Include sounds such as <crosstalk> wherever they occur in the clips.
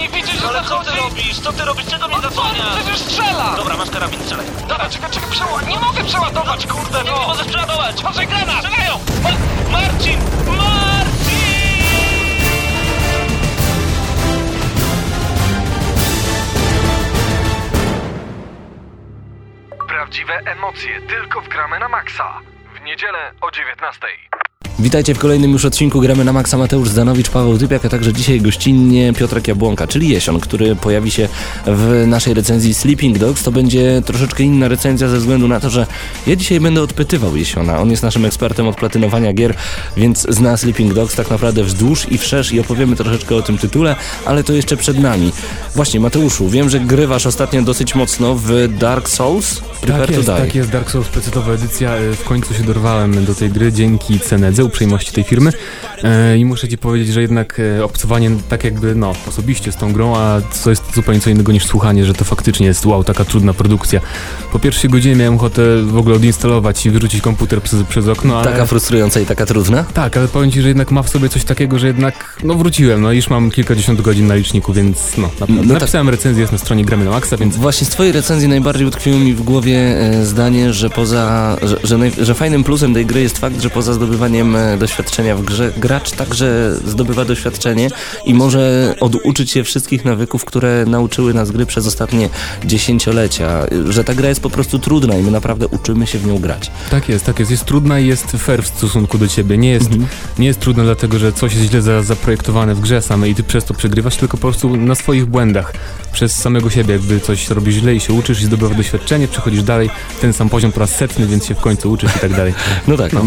nie widzisz, że Ale co zachodzi? ty robisz? Co ty robisz? Czego mnie On zasłaniasz? przecież strzela! Dobra, masz karabin, strzelaj. Dobra, czekaj, czekaj, przeładować. Nie mogę przeładować, kurde, Nie, nie no! możesz przeładować! Może granat! Strzelają! Ma Marcin! Marcin! Prawdziwe emocje tylko w gramy na maksa. W niedzielę o 19. Witajcie w kolejnym już odcinku Gramy na Maxa Mateusz Zanowicz, Paweł Typiak, a także dzisiaj gościnnie Piotrek Jabłonka, czyli Jesion, który pojawi się w naszej recenzji Sleeping Dogs. To będzie troszeczkę inna recenzja ze względu na to, że ja dzisiaj będę odpytywał Jesiona. On jest naszym ekspertem od platynowania gier, więc zna Sleeping Dogs tak naprawdę wzdłuż i wszerz i opowiemy troszeczkę o tym tytule, ale to jeszcze przed nami. Właśnie Mateuszu, wiem, że grywasz ostatnio dosyć mocno w Dark Souls. Prepare Tak jest, tak jest, Dark Souls specjatowa edycja. E, W końcu się dorwałem do tej gry dzięki Cenedze, uprzejmości tej firmy. E, I muszę ci powiedzieć, że jednak e, obcowanie tak jakby, no, osobiście z tą grą, a co jest zupełnie co innego niż słuchanie, że to faktycznie jest, wow, taka trudna produkcja. Po pierwszej godzinie miałem ochotę w ogóle odinstalować i wyrzucić komputer przez, przez okno, ale... Taka frustrująca i taka trudna? Tak, ale powiem ci, że jednak ma w sobie coś takiego, że jednak, no wróciłem, no już mam kilkadziesiąt godzin na liczniku, więc no, na, No tak. napisałem recenzję, jest na stronie Gramy na Maxa, więc Właśnie z twojej recenzji najbardziej utkwiło mi w głowie e, zdanie, że poza, że, że, naj, że fajnym plusem tej gry jest fakt, że poza zdobywaniem e, doświadczenia w grze, gracz także zdobywa doświadczenie i może oduczyć się wszystkich nawyków, które nauczyły nas gry przez ostatnie dziesięciolecia. Że ta gra jest po prostu trudna i my naprawdę uczymy się w nią grać. Tak jest, tak jest. Jest trudna i jest fair w stosunku do ciebie. Nie jest, Mhm. nie jest trudna dlatego, że coś jest źle za, zaprojektowane w grze samej i ty przez to przegrywasz, tylko po prostu na swoich błędach. Przez samego siebie, jakby coś robisz źle i się uczysz i zdobywasz doświadczenie, przechodzisz dalej, ten sam poziom po raz setny, więc się w końcu uczysz i tak dalej. No tak, no.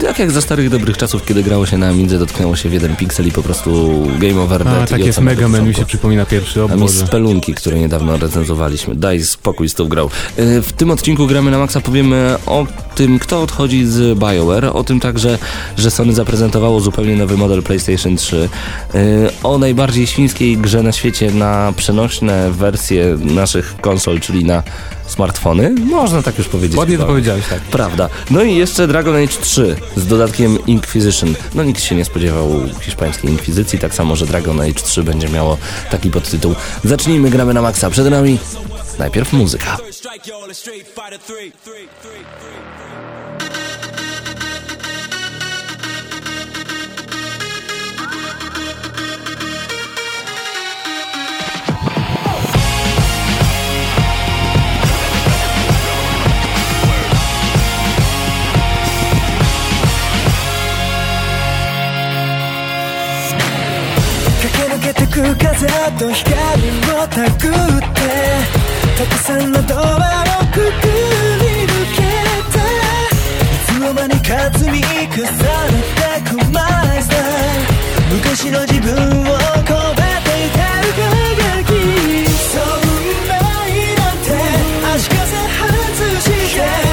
tak jak za starych dobrych czasów, kiedy grało się na Amidze, dotknęło się w jeden piksel i po prostu game over. A i tak jest, Mega Man mi się przypomina pierwszy, o A mi spelunki, które niedawno recenzowaliśmy. Daj spokój z tą grą. W tym odcinku gramy na Maxa powiemy o tym, kto odchodzi z BioWare, o tym także, że Sony zaprezentowało zupełnie nowy model PlayStation 3, e, o najbardziej świńskiej grze na świecie na przenośne wersje naszych konsol, czyli na smartfony. Można tak już powiedzieć. Ładnie to chyba. powiedziałeś, tak. Prawda. No i jeszcze Dragon Age 3 z dodatkiem Inquisition. No nikt się nie spodziewał hiszpańskiej inkwizycji, tak samo, że Dragon Age 3 będzie miało taki podtytuł. Zacznijmy, gramy na maksa. Przed nami najpierw muzyka. けてく風と光をたぐってたくさんのドアをくぐり抜けたいつの間にか積み重ねてくマイスタイル昔の自分を込めていた輝きそんななんて足かせ外して。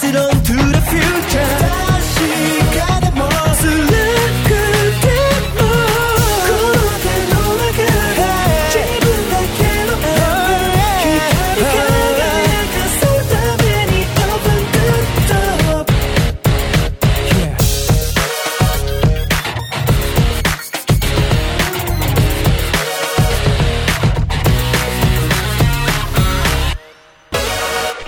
sit on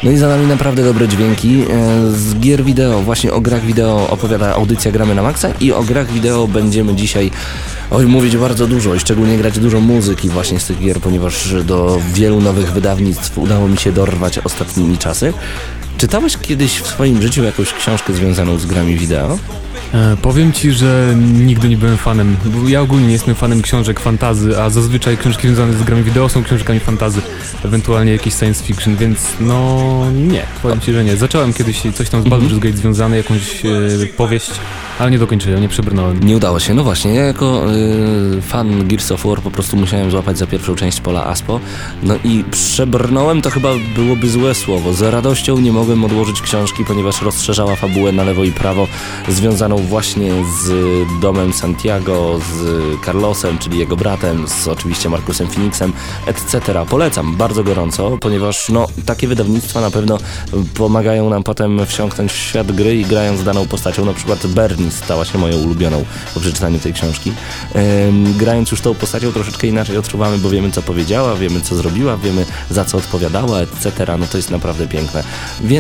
No i za nami naprawdę dobre dźwięki. E, Z gier wideo, właśnie o grach wideo opowiada audycja Gramy na Maxa i o grach wideo będziemy dzisiaj oj, mówić bardzo dużo i szczególnie grać dużo muzyki właśnie z tych gier, ponieważ do wielu nowych wydawnictw udało mi się dorwać ostatnimi czasy. Czytałeś kiedyś w swoim życiu jakąś książkę związaną z grami wideo? E, powiem ci, że nigdy nie byłem fanem, bo ja ogólnie nie jestem fanem książek fantazy, a zazwyczaj książki związane z grami wideo są książkami fantazy, ewentualnie jakieś science fiction, więc no nie, powiem ci, że nie. Zacząłem kiedyś coś tam z Baldur's Gate związane, jakąś e, powieść, ale nie dokończyłem, nie przebrnąłem. Nie udało się. No właśnie, ja jako y, fan Gears of War po prostu musiałem złapać za pierwszą część pola Aspo. No i przebrnąłem to chyba byłoby złe słowo. Z radością nie mogłem odłożyć książki, ponieważ rozszerzała fabułę na lewo i prawo, związaną właśnie z domem Santiago, z Carlosem, czyli jego bratem, z oczywiście Markusem Phoenixem, etc. Polecam bardzo gorąco, ponieważ no, takie wydawnictwa na pewno pomagają nam potem wsiąknąć w świat gry i grając daną postacią, na przykład Bernie stała się moją ulubioną po przeczytaniu tej książki. Em, grając już tą postacią troszeczkę inaczej odczuwamy, bo wiemy co powiedziała, wiemy co zrobiła, wiemy za co odpowiadała, etc. No to jest naprawdę piękne.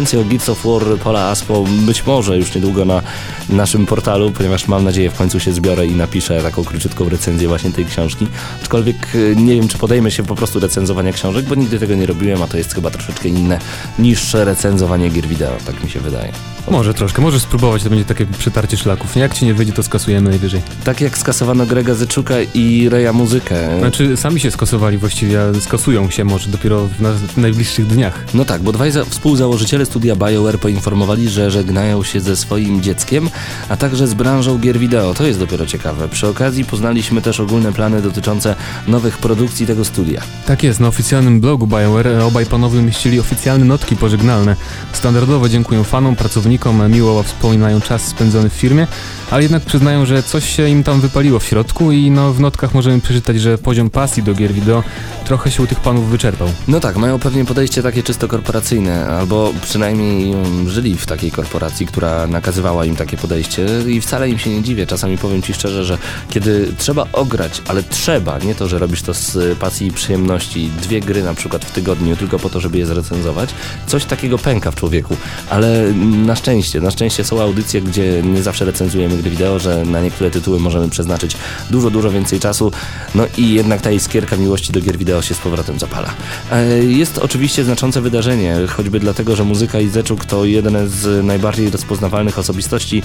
Więcej o Gears of War Pola Aspo być może już niedługo na naszym portalu, ponieważ mam nadzieję w końcu się zbiorę i napiszę taką króciutką recenzję właśnie tej książki. Aczkolwiek e, nie wiem, czy podejmę się po prostu recenzowania książek, bo nigdy tego nie robiłem, a to jest chyba troszeczkę inne niż recenzowanie gier wideo, tak mi się wydaje. Może troszkę, możesz spróbować, to będzie takie przetarcie szlaków. Jak ci nie wyjdzie, to skasujemy najwyżej. Tak jak skasowano Grega Zyczuka i Reja Muzykę. Znaczy, sami się skasowali właściwie, a skasują się może dopiero w, na, w najbliższych dniach. No tak, bo dwaj za- współzałożyciele studia BioWare poinformowali, że żegnają się ze swoim dzieckiem, a także z branżą gier wideo. To jest dopiero ciekawe. Przy okazji poznaliśmy też ogólne plany dotyczące nowych produkcji tego studia. Tak jest, na oficjalnym blogu BioWare obaj panowie umieścili oficjalne notki pożegnalne. Standardowo dziękują fanom, pracownikom, e, miło wspominają czas spędzony w firmie, ale jednak przyznają, że coś się im tam wypaliło w środku i no w notkach możemy przeczytać, że poziom pasji do gier wideo trochę się u tych panów wyczerpał. No tak, mają pewnie podejście takie czysto korporacyjne, albo przynajmniej żyli w takiej korporacji, która nakazywała im takie podejście i wcale im się nie dziwię. Czasami powiem Ci szczerze, że kiedy trzeba ograć, ale trzeba, nie to, że robisz to z pasji i przyjemności, dwie gry na przykład w tygodniu tylko po to, żeby je zrecenzować, coś takiego pęka w człowieku. Ale na szczęście, na szczęście są audycje, gdzie nie zawsze recenzujemy gry wideo, że na niektóre tytuły możemy przeznaczyć dużo, dużo więcej czasu, no i jednak ta iskierka miłości do gier wideo się z powrotem zapala. E, Jest oczywiście znaczące wydarzenie, choćby dlatego, że muzyka i Zeczuk to jedne z najbardziej rozpoznawalnych osobistości,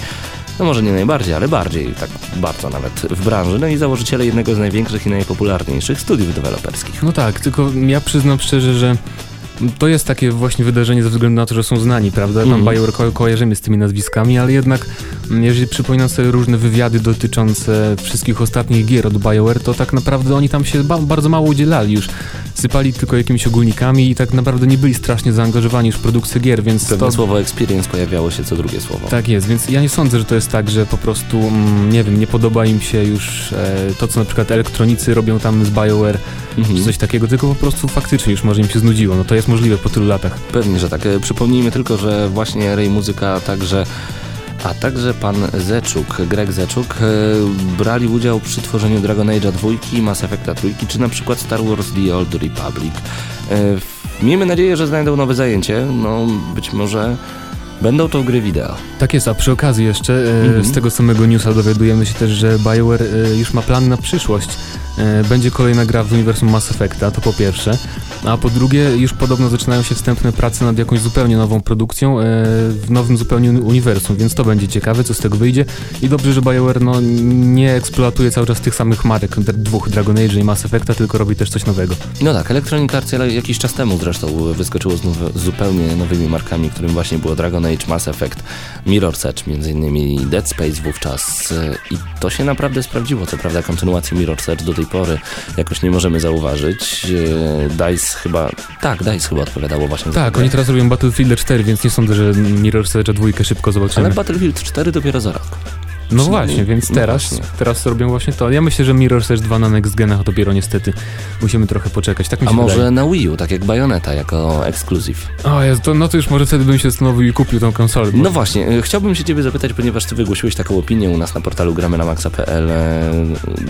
no może nie najbardziej, ale bardziej, tak bardzo nawet w branży, no i założyciele jednego z największych i najpopularniejszych studiów deweloperskich. No tak, tylko ja przyznam szczerze, że to jest takie właśnie wydarzenie ze względu na to, że są znani, prawda? Tam Mhm. BioWare ko- kojarzymy z tymi nazwiskami, ale jednak mm, jeżeli przypominam sobie różne wywiady dotyczące wszystkich ostatnich gier od BioWare, to tak naprawdę oni tam się ba- bardzo mało udzielali już. Sypali tylko jakimiś ogólnikami i tak naprawdę nie byli strasznie zaangażowani już w produkcję gier, więc Pewne to... słowo experience pojawiało się co drugie słowo. Tak jest, więc ja nie sądzę, że to jest tak, że po prostu, mm, nie wiem, nie podoba im się już e, to, co na przykład elektronicy robią tam z BioWare, Mhm. czy coś takiego, tylko po prostu faktycznie już może im się znudziło. No to jest możliwe po tylu latach. Pewnie, że tak. E, Przypomnijmy tylko, że właśnie Ray Muzyka, także, a także pan Zeczuk, Greg Zeczuk, e, brali udział przy tworzeniu Dragon Age'a 2, Mass Effecta 3, czy na przykład Star Wars The Old Republic. E, Miejmy nadzieję, że znajdą nowe zajęcie. No, być może będą to gry wideo. Tak jest, a przy okazji jeszcze e, Mhm. z tego samego newsa dowiadujemy się też, że BioWare e, już ma plan na przyszłość. E, będzie kolejna gra w uniwersum Mass Effecta, to po pierwsze. A po drugie, już podobno zaczynają się wstępne prace nad jakąś zupełnie nową produkcją e, w nowym zupełnie uni- uniwersum, więc to będzie ciekawe, co z tego wyjdzie. I dobrze, że BioWare no, nie eksploatuje cały czas tych samych marek, dwóch Dragon Age i Mass Effecta, tylko robi też coś nowego. No tak, Electronic Arts jakiś czas temu zresztą wyskoczyło z, zupełnie nowymi markami, którym właśnie było Dragon Age, Mass Effect, Mirror's Edge, między innymi Dead Space wówczas e, i to się naprawdę sprawdziło. Co prawda kontynuacji Mirror's Edge do tej pory jakoś nie możemy zauważyć. E, DICE chyba, tak, DICE chyba odpowiadało właśnie za Tak, tę oni teraz robią Battlefield 4, więc nie sądzę, że Mirror's Edge 2 szybko zobaczymy. Ale Battlefield 4 dopiero za rok. No właśnie, więc no teraz, właśnie. teraz robią właśnie to. Ja myślę, że Mirror's Edge 2 na Next Genach dopiero niestety musimy trochę poczekać. Tak mi A się może wydaje. na Wii U, tak jak Bayonetta, jako ekskluzyw. O Jezu, to, no to już może wtedy bym się zastanowił i kupił tą konsolę. No właśnie, e, chciałbym się Ciebie zapytać, ponieważ Ty wygłosiłeś taką opinię u nas na portalu gramy na maxa.pl, e,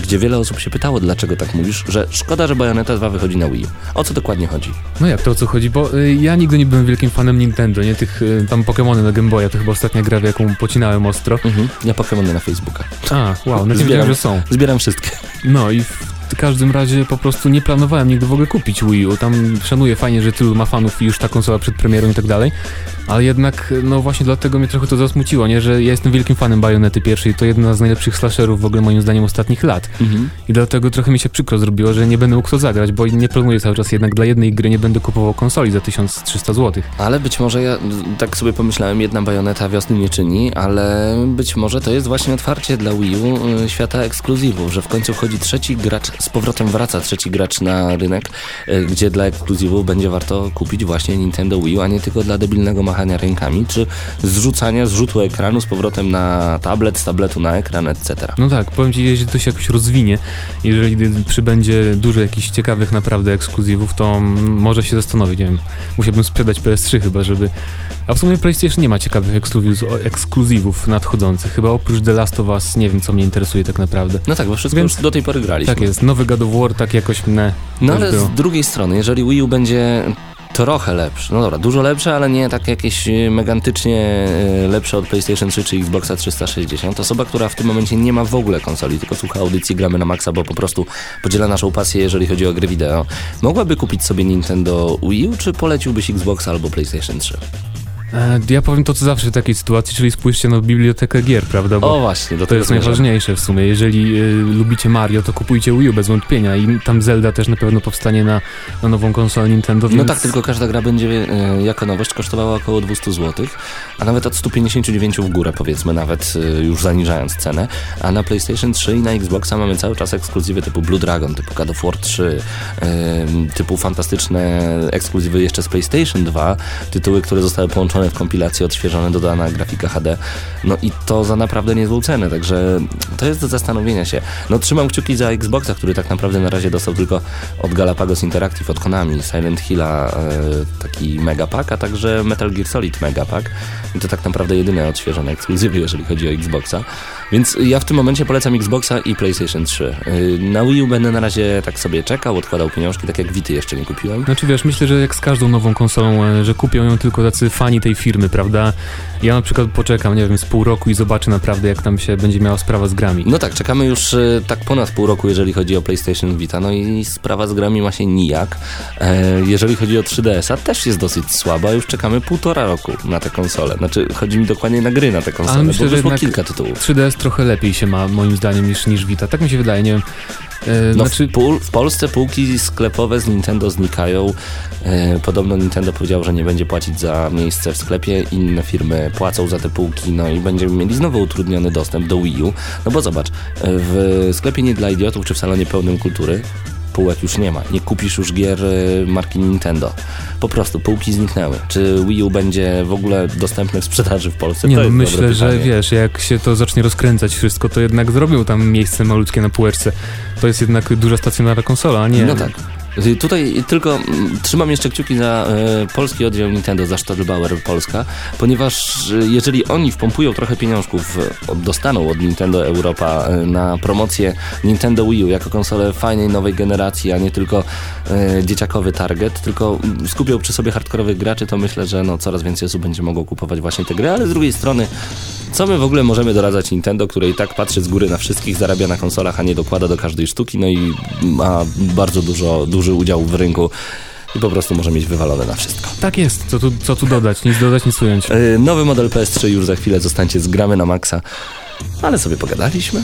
gdzie wiele osób się pytało, dlaczego tak mówisz, że szkoda, że Bayonetta 2 wychodzi na Wii U. O co dokładnie chodzi? No jak to o co chodzi? Bo y, ja nigdy nie byłem wielkim fanem Nintendo, nie tych y, tam Pokémony na Game Boya, to chyba ostatnia gra, w jaką pocinałem ostro. Mhm. Ja Na Facebooka. A, wow, no Zbieram. że są. Zbieram wszystkie. No i w w każdym razie po prostu nie planowałem nigdy w ogóle kupić Wii U. Tam szanuję fajnie, że tylu ma fanów i już ta konsola przed premierą i tak dalej. Ale jednak, no właśnie dlatego mnie trochę to zasmuciło, nie? Że ja jestem wielkim fanem Bajonety pierwszej. To jedna z najlepszych slasherów w ogóle moim zdaniem ostatnich lat. Mhm. I dlatego trochę mi się przykro zrobiło, że nie będę mógł to zagrać, bo nie planuję cały czas jednak dla jednej gry nie będę kupował konsoli za 1300 zł. Ale być może ja tak sobie pomyślałem, jedna bajoneta wiosny nie czyni, ale być może to jest właśnie otwarcie dla Wii U y, świata ekskluzywów, że w końcu wchodzi trzeci gracz, z powrotem wraca trzeci gracz na rynek, y, gdzie dla ekskluzywów będzie warto kupić właśnie Nintendo Wii U, a nie tylko dla debilnego machania rękami, czy zrzucania zrzutu ekranu z powrotem na tablet, z tabletu na ekran, etc. No tak, powiem ci, jeśli to się jakoś rozwinie, jeżeli przybędzie dużo jakichś ciekawych naprawdę ekskluzywów, to może się zastanowić, nie wiem, musiałbym sprzedać PS3 chyba, żeby... A w sumie PlayStation nie ma ciekawych ekskluzywów, nadchodzących, chyba oprócz The Last of Us, nie wiem co mnie interesuje tak naprawdę. No tak, bo wszystko Więc- już do tej pory graliśmy. Tak jest, nowy God of War tak jakoś mnie... No ale było. z drugiej strony, jeżeli Wii U będzie trochę lepszy, no dobra, dużo lepsze, ale nie tak jakieś e, megantycznie e, lepsze od PlayStation 3 czy Xboxa 360, osoba, która w tym momencie nie ma w ogóle konsoli, tylko słucha audycji Gramy na Maxa, bo po prostu podziela naszą pasję, jeżeli chodzi o gry wideo, mogłaby kupić sobie Nintendo Wii U, czy poleciłbyś Xbox albo PlayStation 3? E, Ja powiem to co zawsze w takiej sytuacji, czyli spójrzcie na bibliotekę gier, prawda? Bo O właśnie, do to jest zmierzam. najważniejsze w sumie. Jeżeli y, lubicie Mario, to kupujcie Wii U bez wątpienia i tam Zelda też na pewno powstanie na, na nową konsolę Nintendo, więc... No tak, tylko każda gra będzie e, jako nowość kosztowała około 200 zł, a nawet od 159 w górę powiedzmy, nawet e, już zaniżając cenę. A na PlayStation 3 i na Xboxa mamy cały czas ekskluzywy typu Blue Dragon, typu God of War 3, e, typu fantastyczne ekskluzywy jeszcze z PlayStation 2, tytuły, które zostały połączone w kompilacji, odświeżone, dodana grafika HD. No i to za naprawdę niezłą cenę, także to jest do zastanowienia się. No trzymam kciuki za Xboxa, który tak naprawdę na razie dostał tylko od Galapagos Interactive, od Konami, Silent Hilla e, taki megapack, a także Metal Gear Solid megapack. I to tak naprawdę jedyne odświeżone ekskluzywy, jeżeli chodzi o Xboxa. Więc ja w tym momencie polecam Xboxa i PlayStation 3. E, Na Wii U będę na razie tak sobie czekał, odkładał pieniążki, tak jak Wity jeszcze nie kupiłem. Znaczy wiesz, myślę, że jak z każdą nową konsolą, e, że kupią ją tylko tacy fani tej firmy, prawda? Ja na przykład poczekam, nie wiem, z pół roku i zobaczę naprawdę, jak tam się będzie miała sprawa z grami. No tak, czekamy już e, tak ponad pół roku, jeżeli chodzi o PlayStation Vita, no i sprawa z grami ma się nijak. E, jeżeli chodzi o 3DS-a, też jest dosyć słaba, już czekamy półtora roku na tę konsolę. Znaczy, chodzi mi dokładnie na gry na tę konsolę, Ale myślę, bo że wyszło kilka tytułów. 3DS trochę lepiej się ma, moim zdaniem, niż, niż Vita. Tak mi się wydaje, nie wiem. E, No znaczy, w, pól, w Polsce półki sklepowe z Nintendo znikają. E, podobno Nintendo powiedział, że nie będzie płacić za miejsce w sklepie, inne firmy płacą za te półki, no i będziemy mieli znowu utrudniony dostęp do Wii U. No bo zobacz, e, w sklepie nie dla idiotów czy w salonie pełnym kultury półek już nie ma. Nie kupisz już gier e, marki Nintendo. Po prostu półki zniknęły. Czy Wii U będzie w ogóle dostępne w sprzedaży w Polsce? nie no, myślę, że wiesz, jak się to zacznie rozkręcać wszystko, to jednak zrobią tam miejsce malutkie na półeczce. To jest jednak duża stacjonarna konsola, a nie... No tak. Y, Tutaj tylko mm, trzymam jeszcze kciuki za e, polski oddział Nintendo, za Stadlbauer Polska, ponieważ e, jeżeli oni wpompują trochę pieniążków, e, dostaną od Nintendo Europa e, na promocję Nintendo Wii U jako konsolę fajnej nowej generacji, a nie tylko e, dzieciakowy target, tylko mm, skupią przy sobie hardkorowych graczy, to myślę, że no, coraz więcej osób będzie mogło kupować właśnie te gry, ale z drugiej strony co my w ogóle możemy doradzać Nintendo, które i tak patrzy z góry na wszystkich, zarabia na konsolach, a nie dokłada do każdej sztuki, no i ma bardzo dużo, duży udział w rynku i po prostu może mieć wywalone na wszystko. Tak jest, co tu, co tu dodać, nic dodać, nic ująć. Yy, nowy model PS3 już za chwilę zostańcie z gramy na maksa, ale sobie pogadaliśmy.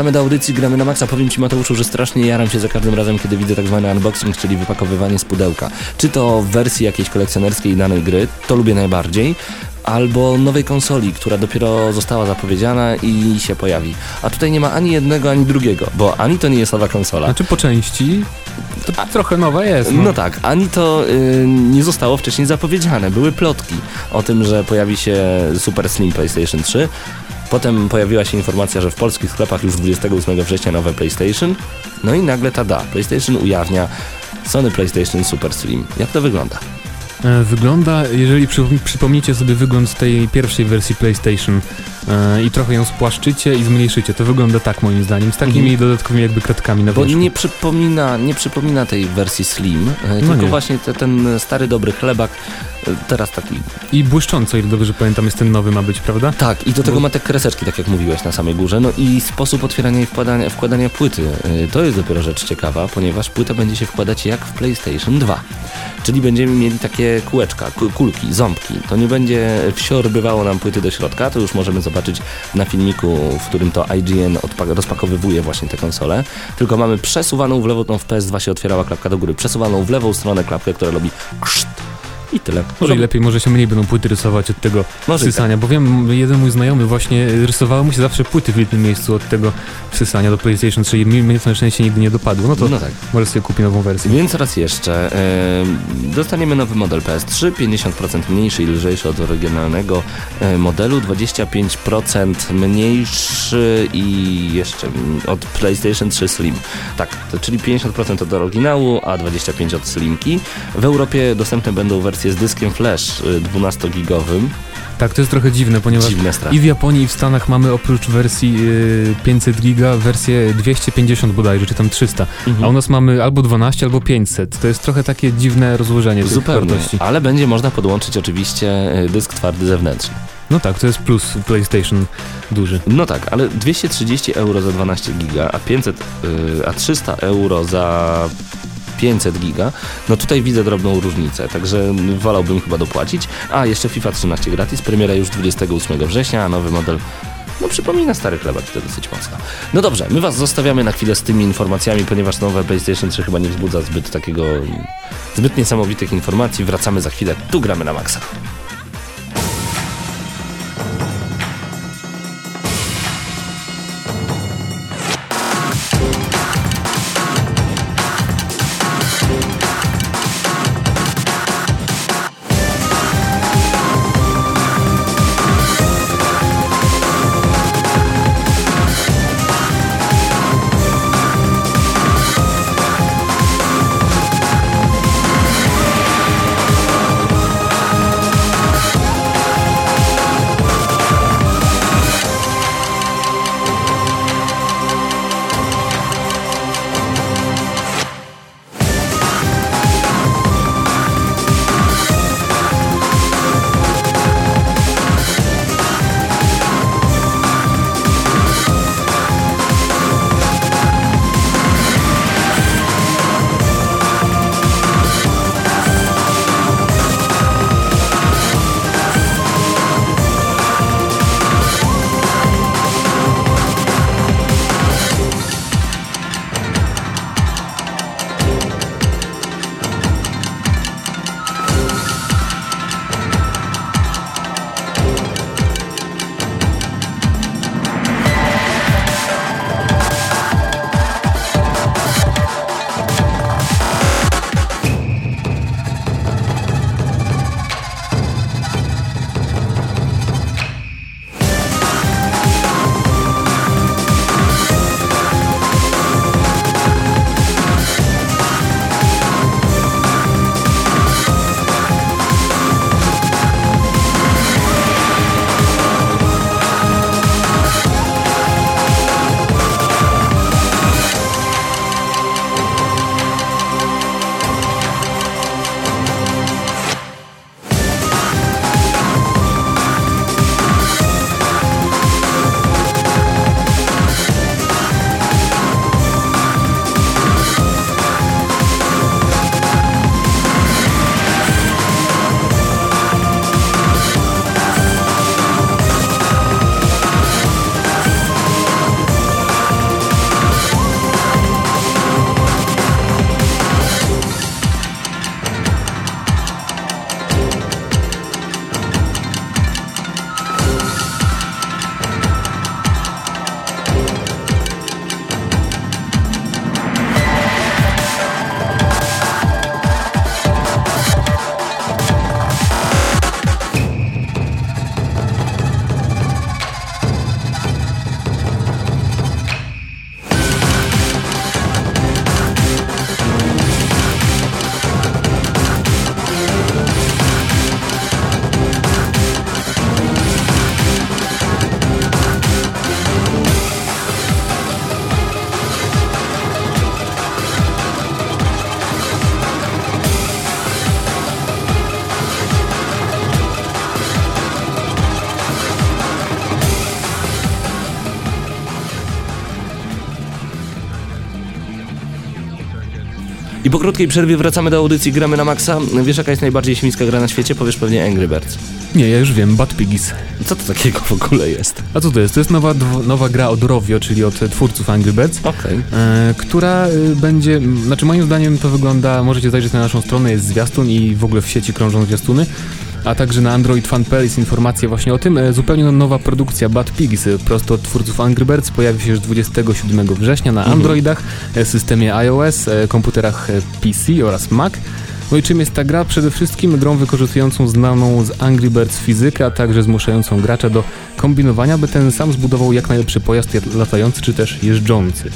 Wracamy do audycji, gramy na maksa. Powiem Ci Mateuszu, że strasznie jaram się za każdym razem, kiedy widzę tak zwany unboxing, czyli wypakowywanie z pudełka. Czy to w wersji jakiejś kolekcjonerskiej danej gry, to lubię najbardziej, albo nowej konsoli, która dopiero została zapowiedziana i się pojawi. A tutaj nie ma ani jednego, ani drugiego, bo ani to nie jest nowa konsola. Znaczy po części to trochę nowa jest. No tak, ani to y, nie zostało wcześniej zapowiedziane. Były plotki o tym, że pojawi się Super Slim PlayStation 3. Potem pojawiła się informacja, że w polskich sklepach już 28 września nowe PlayStation. No i nagle tada, PlayStation ujawnia Sony PlayStation Super Slim. Jak to wygląda? E, Wygląda, jeżeli przy, przypomnicie sobie wygląd tej pierwszej wersji PlayStation i trochę ją spłaszczycie i zmniejszycie, to wygląda tak moim zdaniem, z takimi dodatkowymi jakby kratkami na Bo wierzchu. nie przypomina, nie przypomina tej wersji Slim, y, tylko nie. właśnie te, ten stary dobry chlebak, y, teraz taki I błyszcząco, ile dobrze pamiętam, jest ten nowy ma być, prawda? Tak, i do tego Bo- ma te kreseczki, tak jak mówiłeś na samej górze. No i sposób otwierania i wkładania, wkładania płyty. To jest dopiero rzecz ciekawa, ponieważ płytę będzie się wkładać jak w PlayStation 2. Czyli będziemy mieli takie kółeczka, ku- kulki, ząbki. To nie będzie wsiorbywało nam płyty do środka, to już możemy zobaczyć na filmiku, w którym to IGN rozpakowywuje właśnie te konsole. Tylko mamy przesuwaną w lewo, no w PS2 się otwierała klapka do góry, przesuwaną w lewą stronę klapkę, która robi krzt. I tyle. Może i lepiej, może się mniej będą płyty rysować od tego Może wsysania, bo wiem, jeden mój znajomy właśnie rysowały mu się zawsze płyty w jednym miejscu od tego wsysania do PlayStation 3 i mnie to na szczęście nigdy nie dopadło, no to No tak. może sobie kupi nową wersję. Więc raz jeszcze, e, dostaniemy nowy model PS3, 50% mniejszy i lżejszy od oryginalnego e, modelu, 25% mniejszy i jeszcze od PlayStation 3 Slim. Tak, to, czyli 50% od oryginału, a 25% od Slimki. W Europie dostępne będą wersje z dyskiem flash e, 12-gigowym. Tak, to jest trochę dziwne, ponieważ i w Japonii i w Stanach mamy oprócz wersji y, 500 giga wersję 250 bodajże, czy tam 300, Mhm. a u nas mamy albo 12, albo 500. To jest trochę takie dziwne rozłożenie Zupełnie, wartości. ale będzie można podłączyć oczywiście e, dysk twardy zewnętrzny. No tak, to jest plus PlayStation duży. No tak, ale 230 euro za 12 giga, a 500, yy, a 300 euro za 500 giga, no tutaj widzę drobną różnicę, także wolałbym chyba dopłacić. A, jeszcze FIFA 13 gratis, premiera już 28 września, a nowy model no przypomina stary chlebak to dosyć mocno. No dobrze, my was zostawiamy na chwilę z tymi informacjami, ponieważ nowe PlayStation 3 chyba nie wzbudza zbyt takiego, zbyt niesamowitych informacji. Wracamy za chwilę, tu gramy na maksa. Krótkiej przerwie wracamy do audycji Gramy na Maxa. Wiesz jaka jest najbardziej świńska gra na świecie? Powiesz pewnie Angry Birds. Nie, ja już wiem, Bad Piggies. Co to takiego w ogóle jest? A co to jest? To jest nowa, nowa gra od Rovio, czyli od twórców Angry Birds. Okej. e, która e, będzie, znaczy moim zdaniem to wygląda, możecie zajrzeć na naszą stronę, jest zwiastun i w ogóle w sieci krążą zwiastuny, a także na Android Fan.pl jest informacja właśnie o tym. E, zupełnie nowa produkcja Bad Pigs, e, prosto od twórców Angry Birds, pojawi się już 27 września na Androidach, e, systemie iOS, komputerach PC oraz Mac. No i czym jest ta gra? Przede wszystkim grą wykorzystującą znaną z Angry Birds fizykę, a także zmuszającą gracza do kombinowania, by ten sam zbudował jak najlepszy pojazd latający czy też jeżdżący.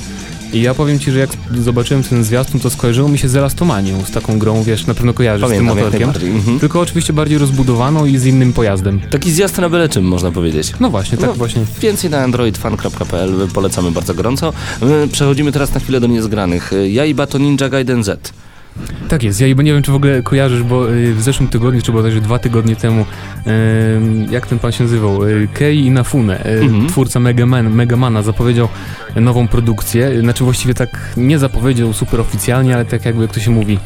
I ja powiem Ci, że jak zobaczyłem ten zwiastun, to skojarzyło mi się z Elastomanią, z taką grą, wiesz, na pewno kojarzysz Pamiętam z tym motorkiem. Mhm. Tylko oczywiście bardziej rozbudowaną i z innym pojazdem. Taki zjazd na byle czym można powiedzieć. No właśnie, tak No, właśnie. Więcej na androidfan.pl polecamy bardzo gorąco. My Przechodzimy teraz na chwilę do niezgranych. Ja i Bato Ninja Gaiden Z. Tak jest, ja nie wiem, czy w ogóle kojarzysz, bo y, w zeszłym tygodniu, czy bodajże dwa tygodnie temu, jak ten pan się nazywał, y, Kei Inafune, y, Mhm. twórca Mega, Man, Megamana, zapowiedział nową produkcję, znaczy właściwie tak nie zapowiedział super oficjalnie, ale tak jakby, jak to się mówi,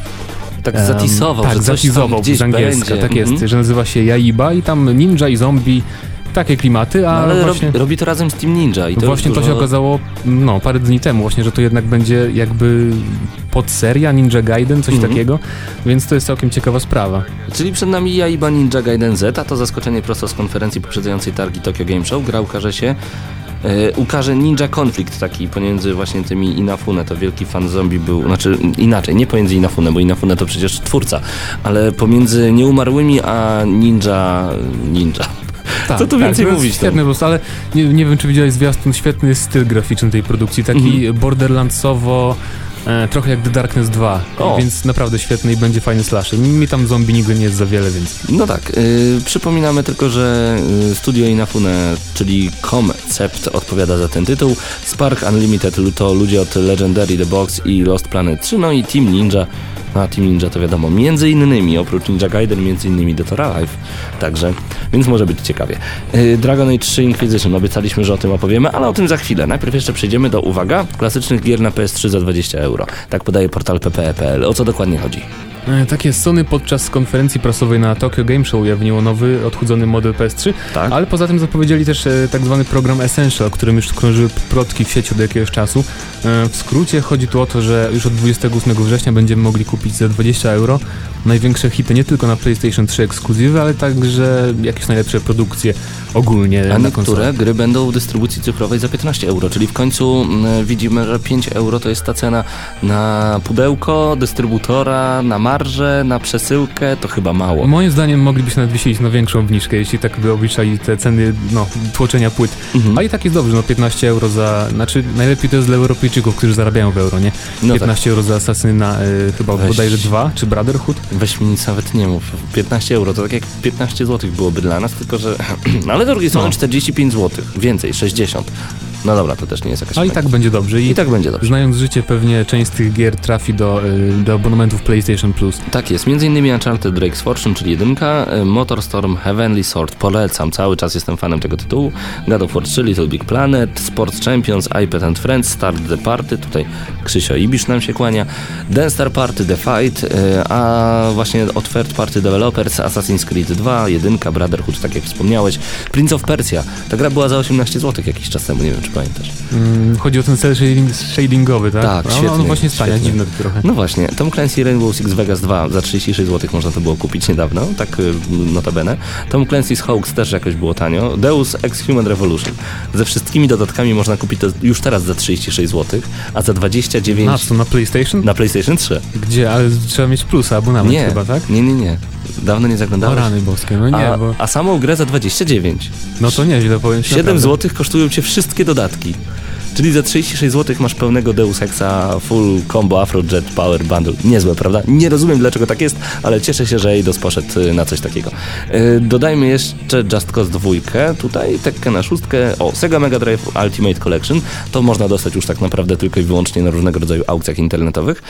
Tak zatisował, tak, tam zatizował gdzieś z angielska, będzie. tak jest, Mhm. że nazywa się Jaiba i tam ninja i zombie, takie klimaty, No, a ale właśnie... robi, robi to razem z Team Ninja. I to właśnie już to się dużo- okazało no, parę dni temu właśnie, że to jednak będzie jakby podseria Ninja Gaiden, coś Mhm. takiego, więc to jest całkiem ciekawa sprawa. Czyli przed nami Jaiba Ninja Gaiden Z, a to zaskoczenie prosto z konferencji poprzedzającej targi Tokyo Game Show. Gra ukaże się e, ukaże Ninja Konflikt taki pomiędzy właśnie tymi Inafune, to wielki fan zombie był, znaczy inaczej, nie pomiędzy Inafune, bo Inafune to przecież twórca, ale pomiędzy nieumarłymi a Ninja... Ninja. Co tu więcej to jest mówić, Świetny prostu, ale nie, nie wiem, czy widziałeś zwiastun, świetny styl graficzny tej produkcji, taki Mhm. borderlandsowo, e, trochę jak The Darkness 2, O. więc naprawdę świetny i będzie fajny slasher. Mi, mi tam zombie nigdy nie jest za wiele, więc... No tak, y, przypominamy tylko, że y, studio Inafune, czyli Concept odpowiada za ten tytuł. Spark Unlimited to ludzie od Legendary The Box i Lost Planet 3, no i Team Ninja. A Team Ninja to wiadomo, między innymi, oprócz Ninja Gaiden, między innymi Dead or Alive, także, więc może być ciekawie. Y, Dragon Age 3 Inquisition, obiecaliśmy, że o tym opowiemy, ale o tym za chwilę. Najpierw jeszcze przejdziemy do, uwaga, klasycznych gier na PS3 za 20 euro. Tak podaje portal ppe.pl. O co dokładnie chodzi? E, Tak jest, Sony podczas konferencji prasowej na Tokyo Game Show ujawniło nowy, odchudzony model PS3, Tak. ale poza tym zapowiedzieli też e, tak zwany program Essential, o którym już krążyły plotki w sieci od jakiegoś czasu. E, W skrócie chodzi tu o to, że już od 28 września będziemy mogli kupić za 20 euro największe hity nie tylko na PlayStation 3 ekskluzywy, ale także jakieś najlepsze produkcje ogólnie A na konsolę. niektóre gry będą w dystrybucji cyfrowej za 15 euro, czyli w końcu mm, widzimy, że 5 euro to jest ta cena na pudełko, dystrybutora, na marżę, na przesyłkę, to chyba mało. Moim zdaniem moglibyśmy nawet wisieć na większą obniżkę, jeśli tak by obliczali te ceny no, tłoczenia płyt. Mhm. A i tak jest dobrze, no 15 euro za... Znaczy najlepiej to jest dla Europejczyków, którzy zarabiają w euro, nie? No 15 euro za Assassina, y, chyba Weź. bodajże 2, czy Brotherhood? Weź mi nic nawet nie mów. 15 euro to tak jak 15 zł byłoby dla nas, tylko że. <clears throat> No ale drugiej strony No. 45 zł. Więcej, 60. No dobra, to też nie jest jakaś. A i tak będzie dobrze. I, I tak będzie dobrze. znając życie, pewnie część z tych gier trafi do, y, do abonamentów PlayStation Plus. Tak jest, między innymi Uncharted Drake's Fortune, czyli jedynka, y, Motorstorm Heavenly Sword, polecam, cały czas jestem fanem tego tytułu, God of War 3, Little Big Planet, Sports Champions, iPad and Friends, Start the Party, tutaj Krzysio Ibisz nam się kłania, Dance Star Party, The Fight, y, a właśnie od Third Party Developers, Assassin's Creed 2, jedynka, Brotherhood, tak jak wspomniałeś, Prince of Persia, ta gra była za 18 zł jakiś czas temu, nie wiem czy pamiętasz. Mm, chodzi o ten cel shading, shadingowy, tak? Tak, A świetnie, On właśnie stania, świetnie. dziwne to trochę. No właśnie, Tom Clancy Rainbow Six Vegas 2 za 36 zł można to było kupić niedawno, tak y, notabene. Tom Clancy's Hoax też jakoś było tanio. Deus Ex Human Revolution. Ze wszystkimi dodatkami można kupić to już teraz za 36 zł, a za 29 Na co, na PlayStation? na PlayStation 3. Gdzie? Ale trzeba mieć plusa, abonament Nie, chyba, tak? nie, nie, nie. Dawno nie O zaglądałeś. rany boskie, no nie, a, bo... a samą grę za 29. No to nieźle powiem ci 7 naprawdę. zł kosztują cię wszystkie dodatki. Czyli za 36 zł masz pełnego Deus Exa Full Combo Afrojet Power Bundle. Niezłe, prawda? Nie rozumiem dlaczego tak jest, ale cieszę się, że Eidos poszedł y, na coś takiego. Y, Dodajmy jeszcze Just Cause 2, tutaj Tekken na szóstkę, o Sega Mega Drive Ultimate Collection, to można dostać już tak naprawdę tylko i wyłącznie na różnego rodzaju aukcjach internetowych.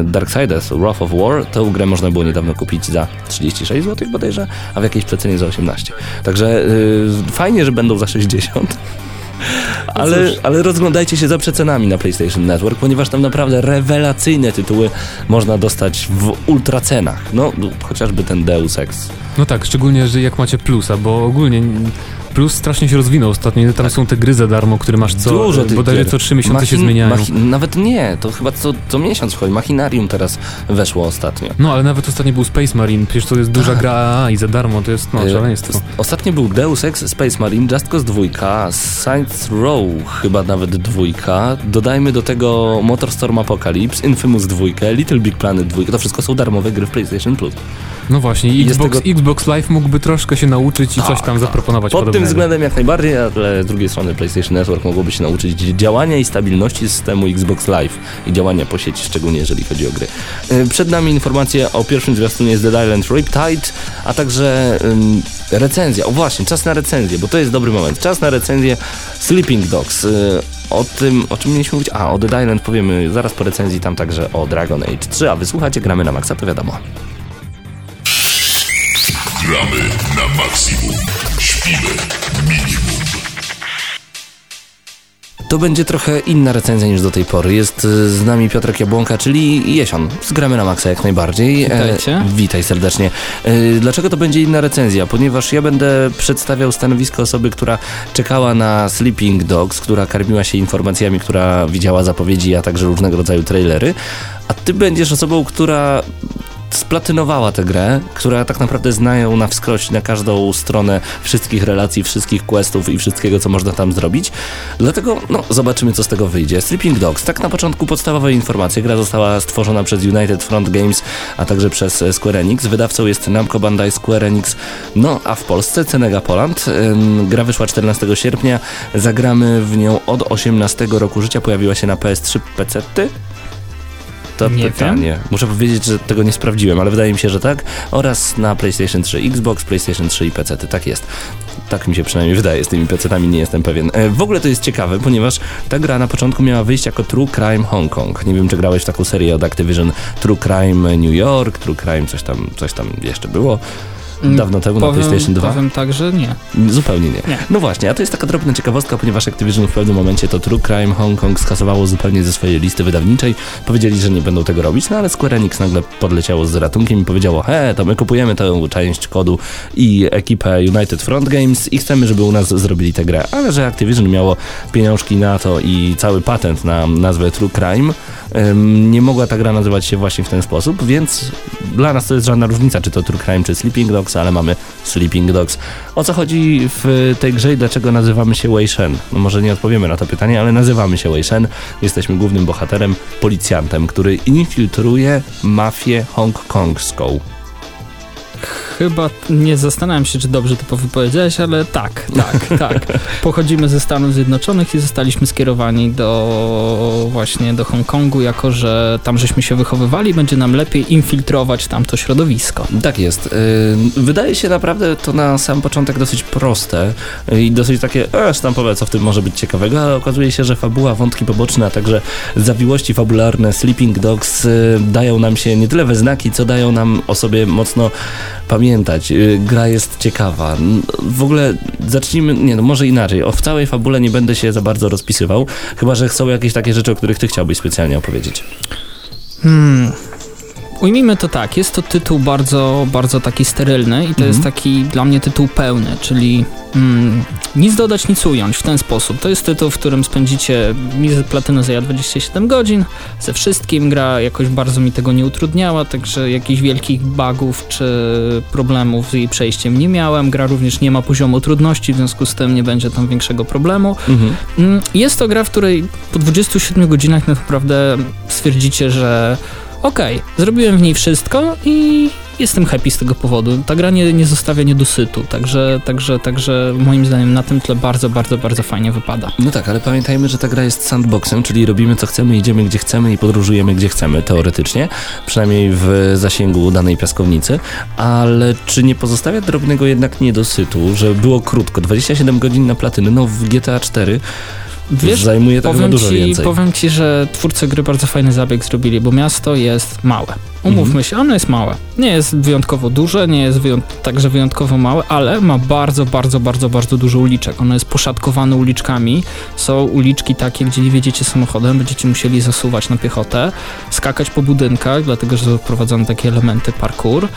Y, Darksiders Wrath of War, tę grę można było niedawno kupić za 36 zł bodajże, a w jakiejś przecenie za 18. Także fajnie, że będą za 60. Ale, ale rozglądajcie się za przecenami na PlayStation Network, ponieważ tam naprawdę rewelacyjne tytuły można dostać w ultracenach. No, chociażby ten Deus Ex. No tak, szczególnie, że jak macie plusa, bo ogólnie plus strasznie się rozwinął ostatnio. Tam są te gry za darmo, które masz co, Tak. Dużo tych bodajże gier. co trzy miesiące się Machin- zmieniają. machi- nawet nie, to chyba co, co miesiąc wchodzi. Machinarium teraz weszło ostatnio. No, ale nawet ostatnio był Space Marine, przecież to jest duża Tak. gra AAA i za darmo, to jest no, E, szaleństwo. s- Ostatnio był Deus Ex, Space Marine, Just Cause 2, Saints Row chyba nawet dwójka. Dodajmy do tego Motorstorm Apocalypse, Infamous 2, Little Big Planet 2. To wszystko są darmowe gry w PlayStation Plus. No właśnie, Xbox, tego- Xbox Live mógłby troszkę się nauczyć i coś tam zaproponować Pod tym podobnego. względem jak najbardziej, ale z drugiej strony PlayStation Network mogłoby się nauczyć działania i stabilności systemu Xbox Live i działania po sieci, szczególnie jeżeli chodzi o gry. Y, Przed nami informacja o pierwszym zwiastunie z Dead Island Riptide, a także ym, recenzja. O właśnie, czas na recenzję, bo to jest dobry moment. Czas na recenzję Sleeping Dogs. Y, O tym, o czym mieliśmy mówić? A, o Dead Island powiemy zaraz po recenzji, tam także o Dragon Age 3, a wysłuchacie, gramy na maksa, to wiadomo. Gramy na maksimum. Śpimy minimum. To będzie trochę inna recenzja niż do tej pory. Jest y, z nami Piotrek Jabłonka, czyli Jesion. Zgramy na maksa jak najbardziej. Witajcie. E, witaj serdecznie. E, dlaczego to będzie inna recenzja? Ponieważ ja będę przedstawiał stanowisko osoby, która czekała na Sleeping Dogs, która karmiła się informacjami, która widziała zapowiedzi, a także różnego rodzaju trailery. A ty będziesz osobą, która splatynowała tę grę, która tak naprawdę zna ją na wskroś na każdą stronę wszystkich relacji, wszystkich questów i wszystkiego, co można tam zrobić. Dlatego, no, zobaczymy, co z tego wyjdzie. Sleeping Dogs. Tak na początku podstawowe informacje. Gra została stworzona przez United Front Games, a także przez Square Enix. Wydawcą jest Namco Bandai Square Enix. No, a w Polsce Cenega Poland. Gra wyszła 14 sierpnia. Zagramy w nią od 18 roku życia. Pojawiła się na PS3 PC. To Nie pytanie. Muszę powiedzieć, że tego nie sprawdziłem, ale wydaje mi się, że tak. Oraz na PlayStation 3 Xbox, PlayStation 3 i PC. -ty. Tak jest. Tak mi się przynajmniej wydaje, z tymi PC-tami nie jestem pewien. E, w ogóle to jest ciekawe, ponieważ ta gra na początku miała wyjść jako True Crime Hong Kong. Nie wiem, czy grałeś w taką serię od Activision True Crime New York, True Crime coś tam, coś tam jeszcze było. Dawno temu na powiem, PlayStation 2. Powiem tak, że nie. Zupełnie nie. Nie. No właśnie, a to jest taka drobna ciekawostka, ponieważ Activision w pewnym momencie to True Crime Hong Kong skasowało zupełnie ze swojej listy wydawniczej. Powiedzieli, że nie będą tego robić, no ale Square Enix nagle podleciało z ratunkiem i powiedziało, he, to my kupujemy tę część kodu i ekipę United Front Games i chcemy, żeby u nas zrobili tę grę. Ale że Activision miało pieniążki na to i cały patent na nazwę True Crime, nie mogła ta gra nazywać się właśnie w ten sposób, więc dla nas to jest żadna różnica, czy to True Crime, czy Sleeping Dogs, ale mamy Sleeping Dogs. O co chodzi w tej grze i dlaczego nazywamy się Wei Shen? No może nie odpowiemy na to pytanie, ale nazywamy się Wei Shen. Jesteśmy głównym bohaterem, policjantem, który infiltruje mafię hongkongską. Chyba nie zastanawiam się, czy dobrze to wypowiedziałeś, ale tak, tak, <laughs> tak. Pochodzimy ze Stanów Zjednoczonych i zostaliśmy skierowani do właśnie do Hongkongu, jako że tam żeśmy się wychowywali, będzie nam lepiej infiltrować tamto środowisko. Tak jest. Yy, Wydaje się naprawdę to na sam początek dosyć proste i dosyć takie e, sztampowe, co w tym może być ciekawego, ale okazuje się, że fabuła, wątki poboczne, a także zawiłości fabularne Sleeping Dogs yy, dają nam się nie tyle we znaki, co dają nam o sobie mocno pamiętać. Yy, Gra jest ciekawa. W ogóle zacznijmy, nie no, może inaczej. O w całej fabule nie będę się za bardzo rozpisywał, chyba że są jakieś takie rzeczy, o których ty chciałbyś specjalnie opowiedzieć. Hmm. Ujmijmy to tak, jest to tytuł bardzo, bardzo taki sterylny i to jest taki dla mnie tytuł pełny, czyli mm, nic dodać, nic ująć w ten sposób. To jest tytuł, w którym spędzicie, mi z platyny zajęła 27 godzin, ze wszystkim gra jakoś bardzo mi tego nie utrudniała, także jakichś wielkich bugów czy problemów z jej przejściem nie miałem. Gra również nie ma poziomu trudności, w związku z tym nie będzie tam większego problemu. Mhm. Mm, Jest to gra, w której po 27 godzinach naprawdę stwierdzicie, że okej, zrobiłem w niej wszystko i jestem happy z tego powodu. Ta gra nie, nie zostawia niedosytu, także, także, także moim zdaniem na tym tle bardzo, bardzo, bardzo fajnie wypada. No tak, ale pamiętajmy, że ta gra jest sandboxem, czyli robimy co chcemy, idziemy gdzie chcemy i podróżujemy gdzie chcemy, teoretycznie, przynajmniej w zasięgu danej piaskownicy, ale czy nie pozostawia drobnego jednak niedosytu, że było krótko, 27 godzin na platyny, no w GTA 4 Wiesz, zajmuje tak powiem dużo ci, więcej. powiem ci, że twórcy gry bardzo fajny zabieg zrobili, bo miasto jest małe. Umówmy Mhm. się, ono jest małe. Nie jest wyjątkowo duże, nie jest wyjąt także wyjątkowo małe, ale ma bardzo, bardzo, bardzo, bardzo dużo uliczek. Ono jest poszatkowane uliczkami. Są uliczki takie, gdzie nie wjedziecie samochodem, będziecie musieli zasuwać na piechotę, skakać po budynkach, dlatego że są wprowadzone takie elementy parkour.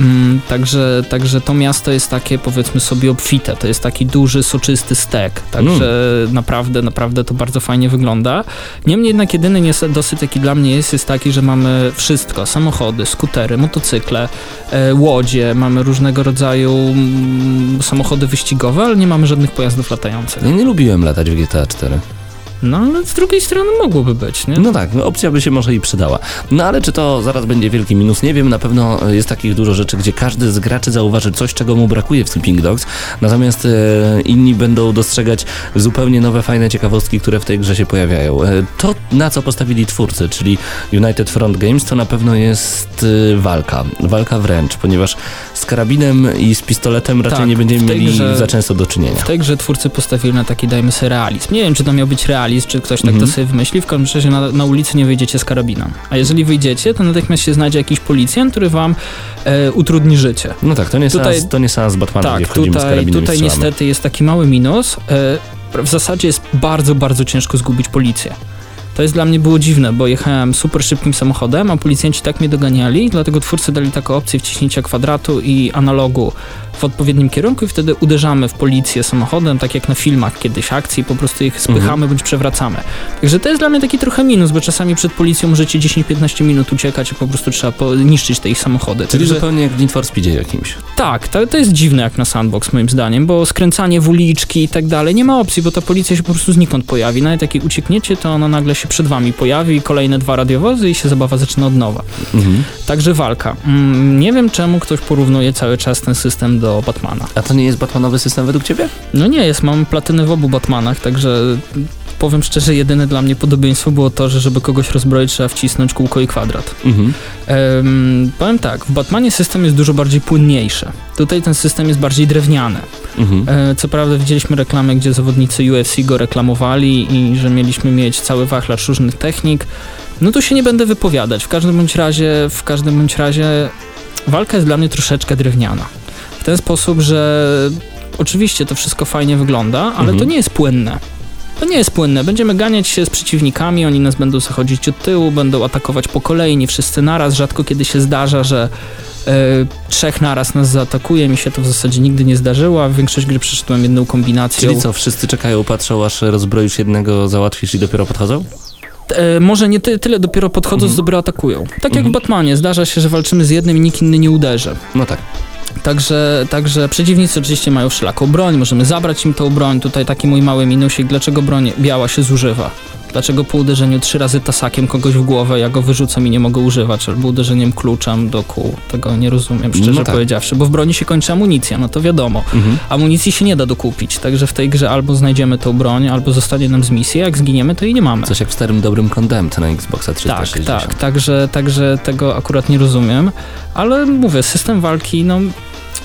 Mm, także, także to miasto jest takie, powiedzmy sobie, obfite. To jest taki duży, soczysty stek. Także naprawdę, naprawdę to bardzo fajnie wygląda. Niemniej jednak jedyny niedosyt, jaki dla mnie jest, jest taki, że mamy wszystko. Samochody, skutery, motocykle, e, łodzie, mamy różnego rodzaju mm, samochody wyścigowe, ale nie mamy żadnych pojazdów latających. Ja nie lubiłem latać w GTA 4. No ale z drugiej strony mogłoby być, nie? No tak, no, opcja by się może i przydała. No ale czy to zaraz będzie wielki minus? Nie wiem, na pewno jest takich dużo rzeczy, gdzie każdy z graczy zauważy coś, czego mu brakuje w Sleeping Dogs, natomiast e, inni będą dostrzegać zupełnie nowe, fajne ciekawostki, które w tej grze się pojawiają. E, to, na co postawili twórcy, czyli United Front Games, to na pewno jest e, walka. Walka wręcz, ponieważ z karabinem i z pistoletem raczej Tak, nie będziemy mieli grze- za często do czynienia. W tej grze twórcy postawili na taki, dajmy sobie, realizm. Nie wiem, czy to miał być realizm, czy ktoś tak Mhm. to sobie wymyśli. W każdym razie na, na ulicy nie wyjdziecie z karabinem. A jeżeli wyjdziecie, to natychmiast się znajdzie jakiś policjant, który wam e, utrudni życie. No tak, to nie, Tutaj- seans, to nie seans Batmana, gdzie tak, z tutaj, karabinem tutaj niestety jest taki mały minus. E, w zasadzie jest bardzo, bardzo ciężko zgubić policję. To jest dla mnie było dziwne, bo jechałem super szybkim samochodem, a policjanci tak mnie doganiali, dlatego twórcy dali taką opcję wciśnięcia kwadratu i analogu w odpowiednim kierunku i wtedy uderzamy w policję samochodem, tak jak na filmach kiedyś akcji, po prostu ich spychamy Mhm. bądź przewracamy. Także to jest dla mnie taki trochę minus, bo czasami przed policją możecie 10-15 minut uciekać i po prostu trzeba niszczyć te ich samochody. Czyli Także- zupełnie jak w Need for Speedzie jakimś. tak, to, to jest dziwne jak na sandbox moim zdaniem, bo skręcanie w uliczki i tak dalej, nie ma opcji, bo ta policja się po prostu znikąd pojawi. Nawet jak jej uciekniecie, to ona nagle się przed wami pojawi, kolejne dwa radiowozy i się zabawa zaczyna od nowa. Mhm. Także walka. Mm, nie wiem czemu ktoś porównuje cały czas ten system do Batmana. A to nie jest Batmanowy system według ciebie? No nie jest, mam platyny w obu Batmanach, także powiem szczerze, jedyne dla mnie podobieństwo było to, że żeby kogoś rozbroić trzeba wcisnąć kółko i kwadrat. Mhm. Em, powiem tak, w Batmanie system jest dużo bardziej płynniejszy. Tutaj ten system jest bardziej drewniany. Mhm. E, Co prawda widzieliśmy reklamy, gdzie zawodnicy UFC go reklamowali i że mieliśmy mieć cały wachlarz różnych technik. No tu się nie będę wypowiadać. W każdym bądź razie, w każdym bądź razie walka jest dla mnie troszeczkę drewniana. W ten sposób, że oczywiście to wszystko fajnie wygląda, ale Mhm. to nie jest płynne. To nie jest płynne. Będziemy ganiać się z przeciwnikami, oni nas będą zachodzić od tyłu, będą atakować po kolei, nie wszyscy naraz. Rzadko kiedy się zdarza, że e, trzech naraz nas zaatakuje. Mi się to w zasadzie nigdy nie zdarzyło, a większość gry przeszedłem jedną kombinacją. Czyli co, wszyscy czekają, patrzą, aż rozbroisz jednego, załatwisz i dopiero podchodzą? E, może nie ty, tyle dopiero podchodząc, Mhm. dopiero atakują. Tak jak Mhm. w Batmanie, zdarza się, że walczymy z jednym i nikt inny nie uderzy. No tak. Także, także przeciwnicy oczywiście mają wszelaką broń, możemy zabrać im tą broń. Tutaj taki mój mały minusik, dlaczego broń biała się zużywa. Dlaczego po uderzeniu trzy razy tasakiem kogoś w głowę ja go wyrzucam i nie mogę używać, albo uderzeniem kluczem do kół. Tego nie rozumiem, szczerze No tak. powiedziawszy, bo w broni się kończy amunicja, no to wiadomo. Mhm. Amunicji się nie da dokupić, także w tej grze albo znajdziemy tą broń, albo zostanie nam z misji, jak zginiemy, to jej nie mamy. Coś jak w starym dobrym Condemned na Xboxa 360. Tak, tak, także, także tego akurat nie rozumiem, ale mówię, system walki, no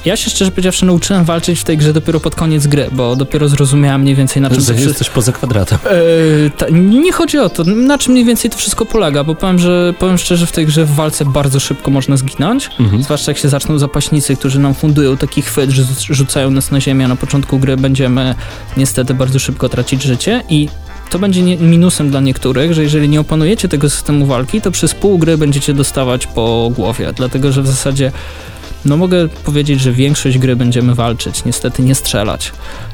ja się szczerze powiedziawszy nauczyłem walczyć w tej grze dopiero pod koniec gry, bo dopiero zrozumiałem mniej więcej na czym Że to jest coś poza kwadratem. Eee, ta, nie chodzi o to, na czym mniej więcej to wszystko polega, bo powiem, że powiem szczerze, w tej grze w walce bardzo szybko można zginąć, Mhm. zwłaszcza jak się zaczną zapaśnicy, którzy nam fundują taki chwyt, że rzu- rzucają nas na ziemię, a na początku gry będziemy niestety bardzo szybko tracić życie i to będzie nie, minusem dla niektórych, że jeżeli nie opanujecie tego systemu walki, to przez pół gry będziecie dostawać po głowie, dlatego że w zasadzie no mogę powiedzieć, że większość gry będziemy walczyć, niestety nie strzelać.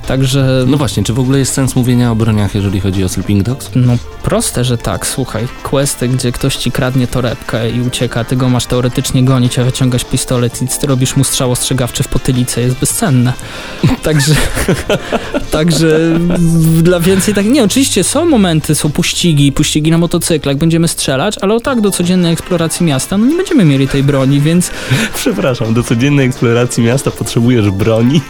Także No właśnie, czy w ogóle jest sens mówienia o broniach, jeżeli chodzi o Sleeping Dogs? no proste, że tak, słuchaj. Questy, gdzie ktoś ci kradnie torebkę i ucieka, ty go masz teoretycznie gonić, a wyciągasz pistolet i ty robisz mu strzał ostrzegawczy w potylicę, jest bezcenne. <laughs> Także, także dla więcej tak, nie, oczywiście są momenty, są pościgi, pościgi na motocyklach, będziemy strzelać, ale o tak do codziennej eksploracji miasta, no nie będziemy mieli tej broni, więc <laughs> Przepraszam, do codziennej eksploracji miasta potrzebujesz broni.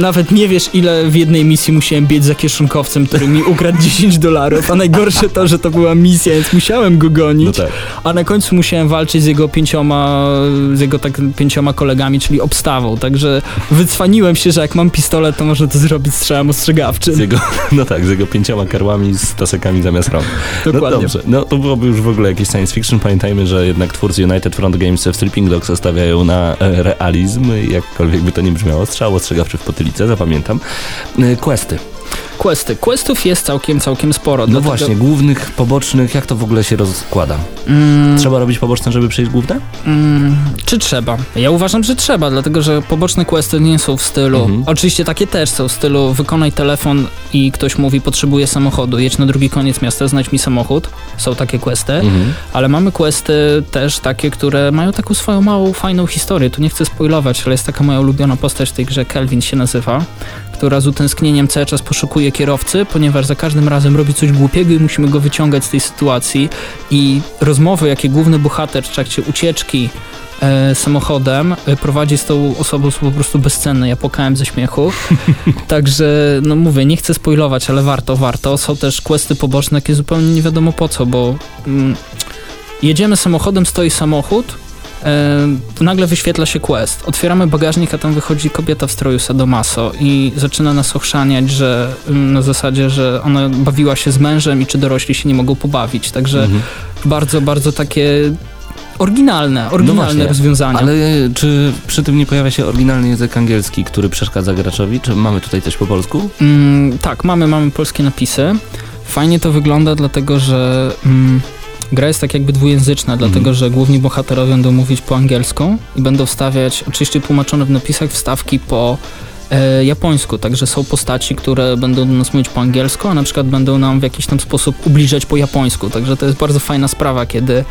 Nawet nie wiesz, ile w jednej misji musiałem biec za kieszonkowcem, który mi ukradł <laughs> 10 dolarów, a najgorsze to, że to była misja, więc musiałem go gonić. No tak. A na końcu musiałem walczyć z jego pięcioma, z jego tak pięcioma kolegami, czyli obstawą. Także wycwaniłem się, że jak mam pistolet, to można to zrobić strzałem ostrzegawczym. Z jego, <laughs> no tak, z jego pięcioma karłami z tasekami zamiast rąk. Dokładnie. No dobrze, no to byłoby już w ogóle jakieś science fiction. Pamiętajmy, że jednak twórcy United Front Games w Sleeping Dogs stawiają na e, realizm, jakkolwiek by to nie brzmiało. Strzał ostrzegawczy w potylicę, zapamiętam. E, Questy. Questy. Questów jest całkiem, całkiem sporo. No właśnie, głównych, pobocznych, jak to w ogóle się rozkłada? Mm, Trzeba robić poboczne, żeby przejść główne? Mm, czy trzeba? Ja uważam, że trzeba, dlatego że poboczne questy nie są w stylu. Mhm. Oczywiście takie też są w stylu wykonaj telefon i ktoś mówi potrzebuję samochodu, jedź na drugi koniec miasta, znajdź mi samochód. Są takie questy, Mhm. ale mamy questy też takie, które mają taką swoją małą, fajną historię. Tu nie chcę spoilować, ale jest taka moja ulubiona postać w tej grze, Kelvin się nazywa, która z utęsknieniem cały czas poszukuje kierowcy, ponieważ za każdym razem robi coś głupiego i musimy go wyciągać z tej sytuacji. I rozmowy, jakie główny bohater w trakcie ucieczki e, samochodem e, prowadzi z tą osobą są po prostu bezcenne. Ja płakałem ze śmiechu. <laughs> Także, no mówię, nie chcę spoilować, ale warto, warto. Są też questy poboczne, jakie zupełnie nie wiadomo po co, bo mm, jedziemy samochodem, stoi samochód, nagle wyświetla się quest. Otwieramy bagażnik, a tam wychodzi kobieta w stroju sadomaso i zaczyna nas ochrzaniać, że mm, na zasadzie, że ona bawiła się z mężem i czy dorośli się nie mogą pobawić. Także Mhm. bardzo, bardzo takie oryginalne, oryginalne właśnie, rozwiązania. Ale czy przy tym nie pojawia się oryginalny język angielski, który przeszkadza graczowi? Czy mamy tutaj coś po polsku? Mm, tak, mamy, mamy polskie napisy. Fajnie to wygląda, dlatego że mm, gra jest tak jakby dwujęzyczna, Mhm. dlatego że główni bohaterowie będą mówić po angielsku i będą wstawiać, oczywiście tłumaczone w napisach, wstawki po e, japońsku, także są postaci, które będą do nas mówić po angielsku, a na przykład będą nam w jakiś tam sposób ubliżać po japońsku, także to jest bardzo fajna sprawa, kiedy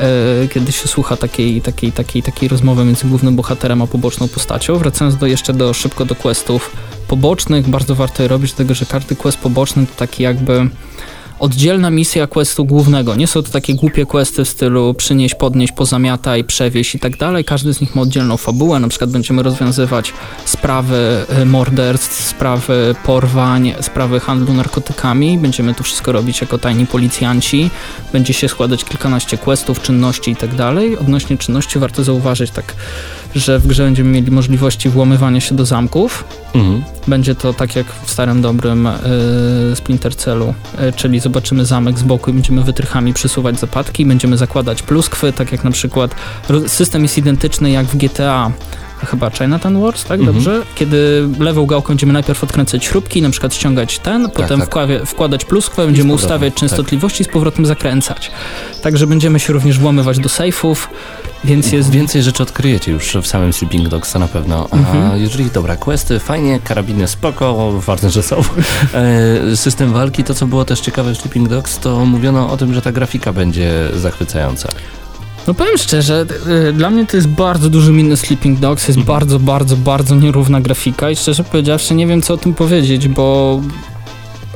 e, kiedy się słucha takiej, takiej, takiej, takiej rozmowy między głównym bohaterem a poboczną postacią. Wracając do, jeszcze do, szybko do questów pobocznych, bardzo warto je robić, dlatego że każdy quest poboczny to taki jakby oddzielna misja questu głównego. Nie są to takie głupie questy w stylu przynieś, podnieś, pozamiataj, przewieź i tak dalej. Każdy z nich ma oddzielną fabułę. Na przykład będziemy rozwiązywać sprawy e, morderstw, sprawy porwań, sprawy handlu narkotykami. Będziemy to wszystko robić jako tajni policjanci. Będzie się składać kilkanaście questów, czynności i tak dalej. Odnośnie czynności warto zauważyć tak, że w grze będziemy mieli możliwości włamywania się do zamków. Mhm. Będzie to tak jak w starym dobrym y, Splinter Cellu, y, czyli zobaczymy zamek z boku i będziemy wytrychami przesuwać zapadki, będziemy zakładać pluskwy, tak jak na przykład system jest identyczny jak w GTA chyba Chinatown Wars, tak Mhm. dobrze? Kiedy lewą gałką będziemy najpierw odkręcać śrubki, na przykład ściągać ten, potem tak. wkławie- wkładać pluskwę, będziemy ustawiać tak. częstotliwości i z powrotem zakręcać. Także będziemy się również włamywać do sejfów, więc jest Więcej rzeczy odkryjecie już w samym Sleeping Dogs, to na pewno. A Mhm. jeżeli, dobra, questy fajnie, karabiny spoko, ważne, że są. <laughs> E, system walki, to co było też ciekawe w Sleeping Dogs, to mówiono o tym, że ta grafika będzie zachwycająca. No powiem szczerze, y, dla mnie to jest bardzo duży minus Sleeping Dogs, jest Mhm. bardzo, bardzo, bardzo nierówna grafika i szczerze powiedziawszy nie wiem co o tym powiedzieć, bo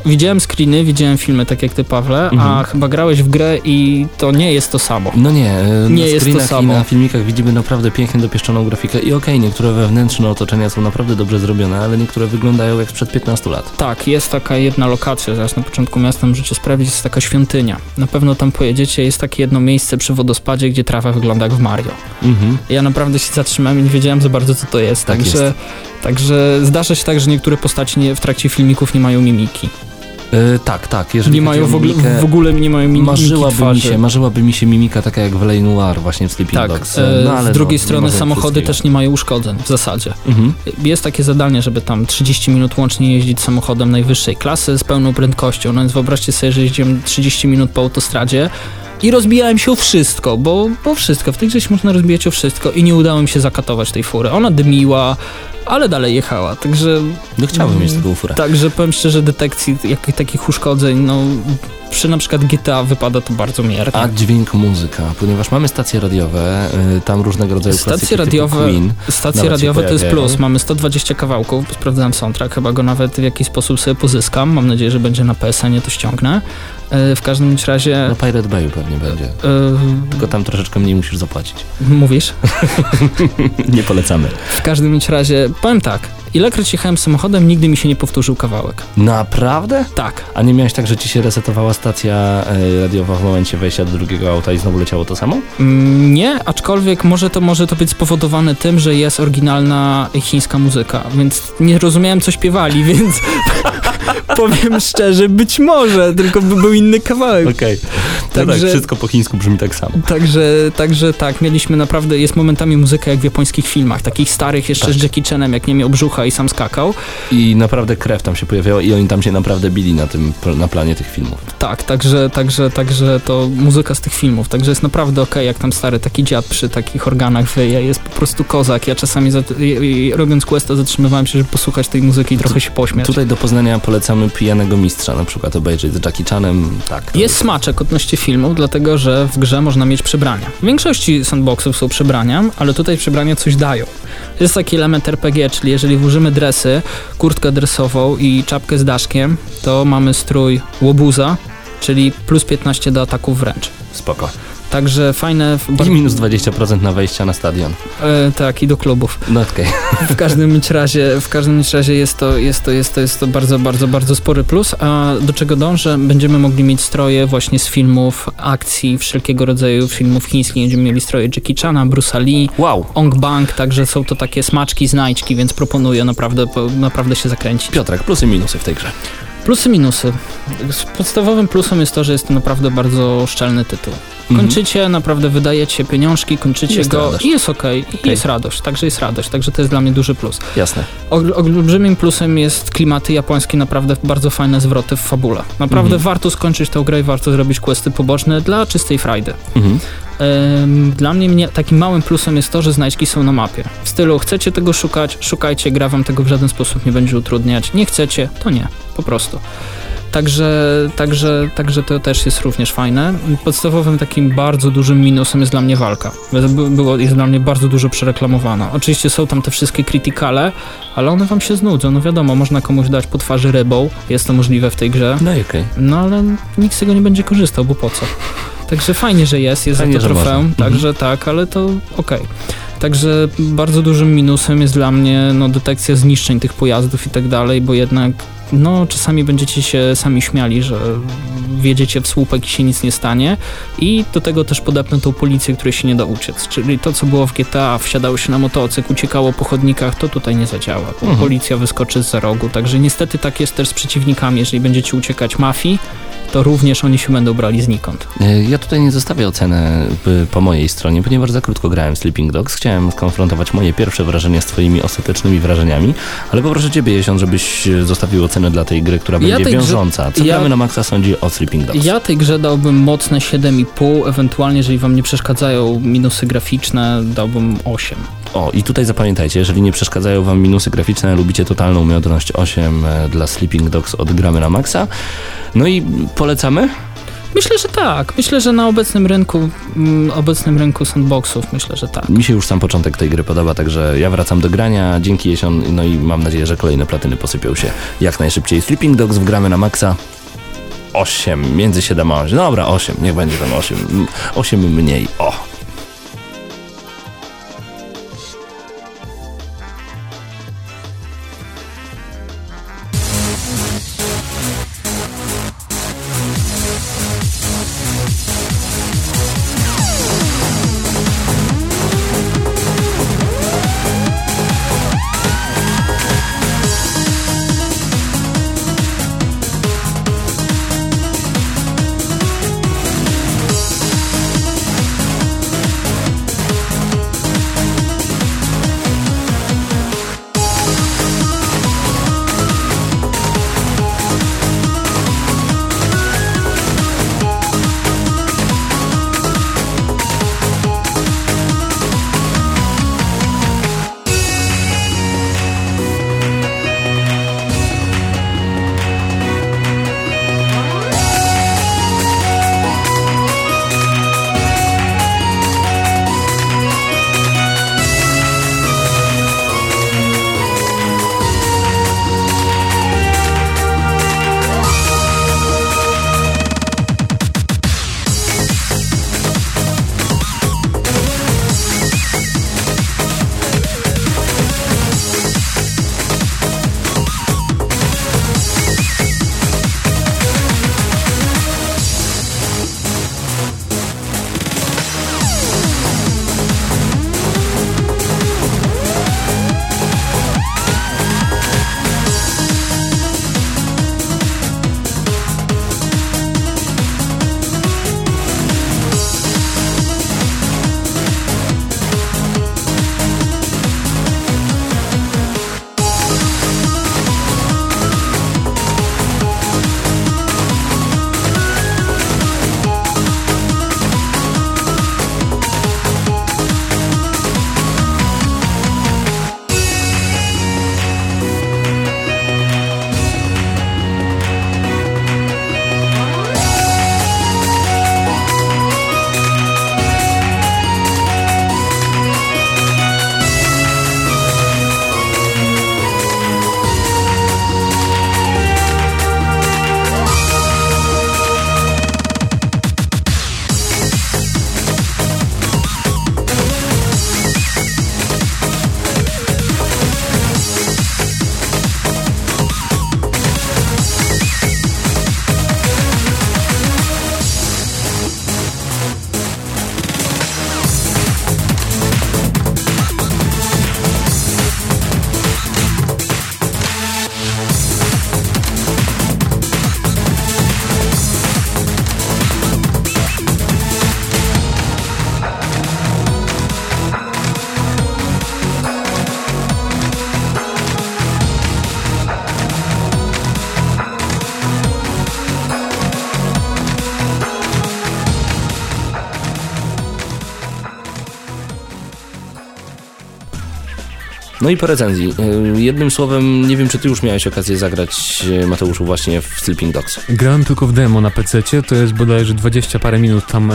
widziałem screeny, widziałem filmy tak jak ty Pawle, a Mhm. chyba grałeś w grę i to nie jest to samo. No nie, e, Nie jest to samo. na filmikach widzimy naprawdę pięknie dopieszczoną grafikę i okej, niektóre wewnętrzne otoczenia są naprawdę dobrze zrobione, ale niektóre wyglądają jak sprzed 15 lat. Tak, jest taka jedna lokacja, zaraz na początku miasta możecie sprawdzić, jest taka świątynia. Na pewno tam pojedziecie, jest takie jedno miejsce przy wodospadzie, gdzie trawa wygląda jak w Mario. Mhm. Ja naprawdę się zatrzymałem i nie wiedziałem za bardzo co to jest, Tak także, jest. także zdarza się tak, że niektóre postaci nie, w trakcie filmików nie mają mimiki. E, tak, tak, jeżeli nie mają w ogóle, w ogóle nie mają mimiki marzyłaby mi, się, marzyłaby mi się mimika taka jak w L.A. Noir właśnie w Sleeping Tak, Dogs. e, No, ale z drugiej no, strony samochody też nie mają uszkodzeń w zasadzie. Mhm. Jest takie zadanie, żeby tam 30 minut łącznie jeździć samochodem najwyższej klasy z pełną prędkością. No więc wyobraźcie sobie, że jeździłem 30 minut po autostradzie i rozbijałem się o wszystko, bo, bo wszystko. W tej grze się można rozbijać o wszystko i nie udało mi się zakatować tej fury. Ona dymiła, ale dalej jechała, także... No chciałbym mieć taką furę. Także powiem szczerze, detekcji jak, takich uszkodzeń, no przy na przykład GTA wypada to bardzo miernie. A dźwięk muzyka, ponieważ mamy stacje radiowe, y, tam różnego rodzaju Stacje radiowe, Queen. stacje radiowe to jest plus. Mamy 120 kawałków, sprawdzałem soundtrack, chyba go nawet w jakiś sposób sobie pozyskam. Mam nadzieję, że będzie na PSN-ie, to ściągnę. E, W każdym razie. No Pirate Bayu pewnie będzie, e, tylko tam troszeczkę mniej musisz zapłacić. mówisz? <laughs> Nie polecamy. W każdym razie, powiem tak, ilekroć jechałem samochodem, nigdy mi się nie powtórzył kawałek. Naprawdę? Tak. A nie miałeś tak, że ci się resetowała stacja e, radiowa w momencie wejścia do drugiego auta i znowu leciało to samo? Mm, Nie, aczkolwiek może to, może to być spowodowane tym, że jest oryginalna chińska muzyka, więc nie rozumiałem, co śpiewali, <laughs> więc powiem szczerze, być może, tylko by był inny kawałek. Okej. No Także- tak, wszystko po chińsku brzmi tak samo. Także, także tak, mieliśmy naprawdę, jest momentami muzyka jak w japońskich filmach, takich starych jeszcze Tak. z Jackie Chanem, jak nie miał brzucha i sam skakał. I naprawdę krew tam się pojawiała i oni tam się naprawdę bili na tym, na planie tych filmów. Tak, także, także, także to muzyka z tych filmów, także jest naprawdę okej, jak tam stary taki dziad przy takich organach wyje, jest po prostu kozak. Ja czasami robiąc questa zatrzymywałem się, żeby posłuchać tej muzyki i trochę się pośmiać. Tutaj do Poznania polecamy Pijanego Mistrza na przykład obejrzeć z Jackie Chanem. Tak. Jest smaczek odnośnie filmów, dlatego że w grze można mieć przebrania. W większości sandboxów są przebrania, ale tutaj przebrania coś dają. Jest taki element RPG, czyli jeżeli włożymy dresy, kurtkę dresową i czapkę z daszkiem, to mamy strój łobuza, czyli plus 15 do ataków wręcz. Spoko. Także fajne... I minus 20% na wejścia na stadion. E, tak, i do klubów. No okej. <laughs> W każdym razie, w każdym razie jest to, jest to, jest to, jest to bardzo, bardzo, bardzo spory plus, a do czego dążę? Będziemy mogli mieć stroje właśnie z filmów akcji, wszelkiego rodzaju filmów chińskich. Będziemy mieli stroje Jackie Chana, Bruce'a Lee, Wow. Ong Bang, także są to takie smaczki, znajdźki, więc proponuję naprawdę, naprawdę się zakręcić. Piotrek, plusy i minusy w tej grze. Plusy, minusy. Podstawowym plusem jest to, że jest to naprawdę bardzo szczelny tytuł. Mhm. Kończycie, naprawdę wydajecie pieniążki, kończycie Jest go radość. i jest okej, i Okej. jest radość, także jest radość, także to jest dla mnie duży plus. Jasne. Ol- Olbrzymim plusem jest klimaty japońskie, naprawdę bardzo fajne zwroty w fabule. Naprawdę Mhm. warto skończyć tę grę i warto zrobić questy poboczne dla czystej frajdy. Mhm. Dla mnie, takim małym plusem jest to, że znajdźki są na mapie. W stylu chcecie tego szukać, szukajcie, gra wam tego w żaden sposób nie będzie utrudniać. Nie chcecie, to nie, po prostu. Także, także, także to też jest również fajne. Podstawowym takim bardzo dużym minusem jest dla mnie walka. By- Było, jest dla mnie bardzo dużo przereklamowana. Oczywiście są tam te wszystkie krytykale, ale one wam się znudzą. No wiadomo, można komuś dać po twarzy rybą, jest to możliwe w tej grze. No i okej. No ale nikt z tego nie będzie korzystał, bo po co? Także fajnie, że jest, jest Fajnie, za to trofeum, można. także tak, ale to okej. Także bardzo dużym minusem jest dla mnie no, detekcja zniszczeń tych pojazdów i tak dalej, bo jednak no, czasami będziecie się sami śmiali, że wjedziecie w słupek i się nic nie stanie i do tego też podepnę tą policję, której się nie da uciec. Czyli to, co było w GTA, wsiadało się na motocykl, uciekało po chodnikach, to tutaj nie zadziała, bo Mhm. policja wyskoczy z rogu. Także niestety tak jest też z przeciwnikami. Jeżeli będziecie uciekać mafii, to również oni się będą brali znikąd. E, Ja tutaj nie zostawię oceny y, po mojej stronie, ponieważ za krótko grałem Sleeping Dogs. Chciałem skonfrontować moje pierwsze wrażenia z twoimi ostatecznymi wrażeniami, ale poproszę ciebie, Jesion, żebyś e, zostawił ocenę dla tej gry, która Ja będzie tej grze- wiążąca. Co ja- gramy na maksa sądzi o Sleeping Dogs? Ja tej grze dałbym mocne 7,5, ewentualnie jeżeli wam nie przeszkadzają minusy graficzne, dałbym 8. O, i tutaj zapamiętajcie, jeżeli nie przeszkadzają wam minusy graficzne, lubicie totalną miodność 8 e, dla Sleeping Dogs od gramy na maksa. No i polecamy? Myślę, że tak. Myślę, że na obecnym rynku, mm, obecnym rynku sandboxów, myślę, że tak. Mi się już sam początek tej gry podoba, także ja wracam do grania. Dzięki Jesion, no i mam nadzieję, że kolejne platyny posypią się jak najszybciej. Sleeping Dogs wgramy na maksa. 8, między 7 a 8. Dobra, 8, niech będzie tam 8. 8 mniej. O. No i po recenzji. Y, Jednym słowem, nie wiem, czy ty już miałeś okazję zagrać, y, Mateuszu, właśnie w Sleeping Dogs. Grałem tylko w demo na PC, to jest bodajże 20 parę minut tam, e,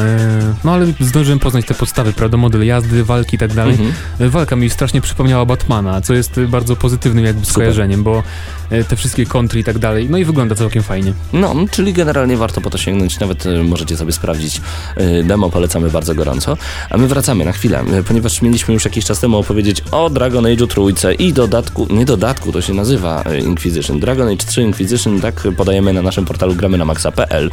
no ale zdążyłem poznać te podstawy, prawda, model jazdy, walki i tak dalej. Mhm. E, Walka mi strasznie przypomniała Batmana, co jest e, bardzo pozytywnym jakby Super. skojarzeniem, bo e, te wszystkie kontry i tak dalej, no i wygląda całkiem fajnie. No, czyli generalnie warto po to sięgnąć, nawet y, możecie sobie sprawdzić y, demo, polecamy bardzo gorąco. A my wracamy na chwilę, ponieważ mieliśmy już jakiś czas temu opowiedzieć o Dragon Age'u trójce i dodatku, nie dodatku, to się nazywa Inquisition. Dragon Age 3 Inquisition, tak podajemy na naszym portalu gramy na maxa.pl.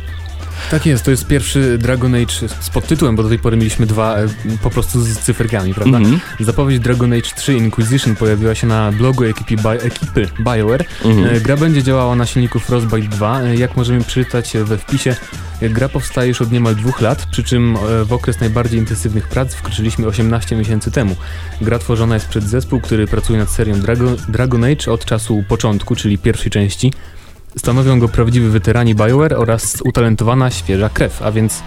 Tak jest, to jest pierwszy Dragon Age z podtytułem, bo do tej pory mieliśmy dwa e, po prostu z cyferkami, prawda? Mhm. Zapowiedź Dragon Age 3 Inquisition pojawiła się na blogu ekipy, Bi- ekipy BioWare. Mhm. E, Gra będzie działała na silniku Frostbite 2. E, Jak możemy przeczytać we wpisie, gra powstaje już od niemal dwóch lat, przy czym w okres najbardziej intensywnych prac wkroczyliśmy 18 miesięcy temu. Gra tworzona jest przez zespół, który pracuje nad serią Dragon, Dragon Age od czasu początku, czyli pierwszej części. Stanowią go prawdziwi weterani BioWare oraz utalentowana, świeża krew, a więc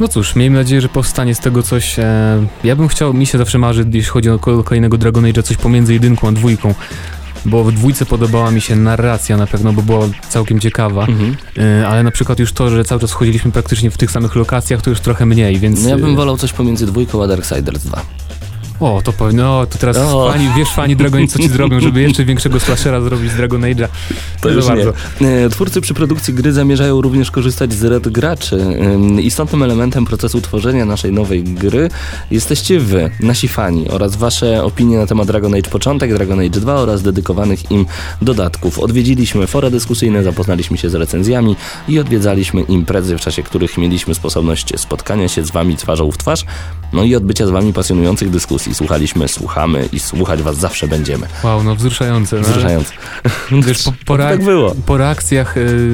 no cóż, miejmy nadzieję, że powstanie z tego coś. E, ja bym chciał, mi się zawsze marzy, jeśli chodzi o ko- kolejnego Dragon Age'a, coś pomiędzy jedynką a dwójką. Bo w dwójce podobała mi się narracja na pewno, bo była całkiem ciekawa. Mhm. E, ale na przykład już to, że cały czas chodziliśmy praktycznie w tych samych lokacjach, to już trochę mniej, więc. No ja bym e, wolał coś pomiędzy dwójką a Darksiders 2. O, to powiem, no to teraz O. fani, wiesz fani Dragon co ci <laughs> zrobią, żeby jeszcze większego slashera zrobić z Dragon Age'a. To Nie już nie. bardzo. E, Twórcy przy produkcji gry zamierzają również korzystać z red graczy. Ym, Istotnym elementem procesu tworzenia naszej nowej gry jesteście wy, nasi fani oraz wasze opinie na temat Dragon Age Początek, Dragon Age 2 oraz dedykowanych im dodatków. Odwiedziliśmy fora dyskusyjne, zapoznaliśmy się z recenzjami i odwiedzaliśmy imprezy, w czasie których mieliśmy sposobność spotkania się z wami twarzą w twarz, no i odbycia z wami pasjonujących dyskusji. Słuchaliśmy, słuchamy i słuchać was zawsze będziemy. Wow, no wzruszające. No, ale- Wzruszając. <laughs> Wiesz, po, po, tak było. po reakcjach y,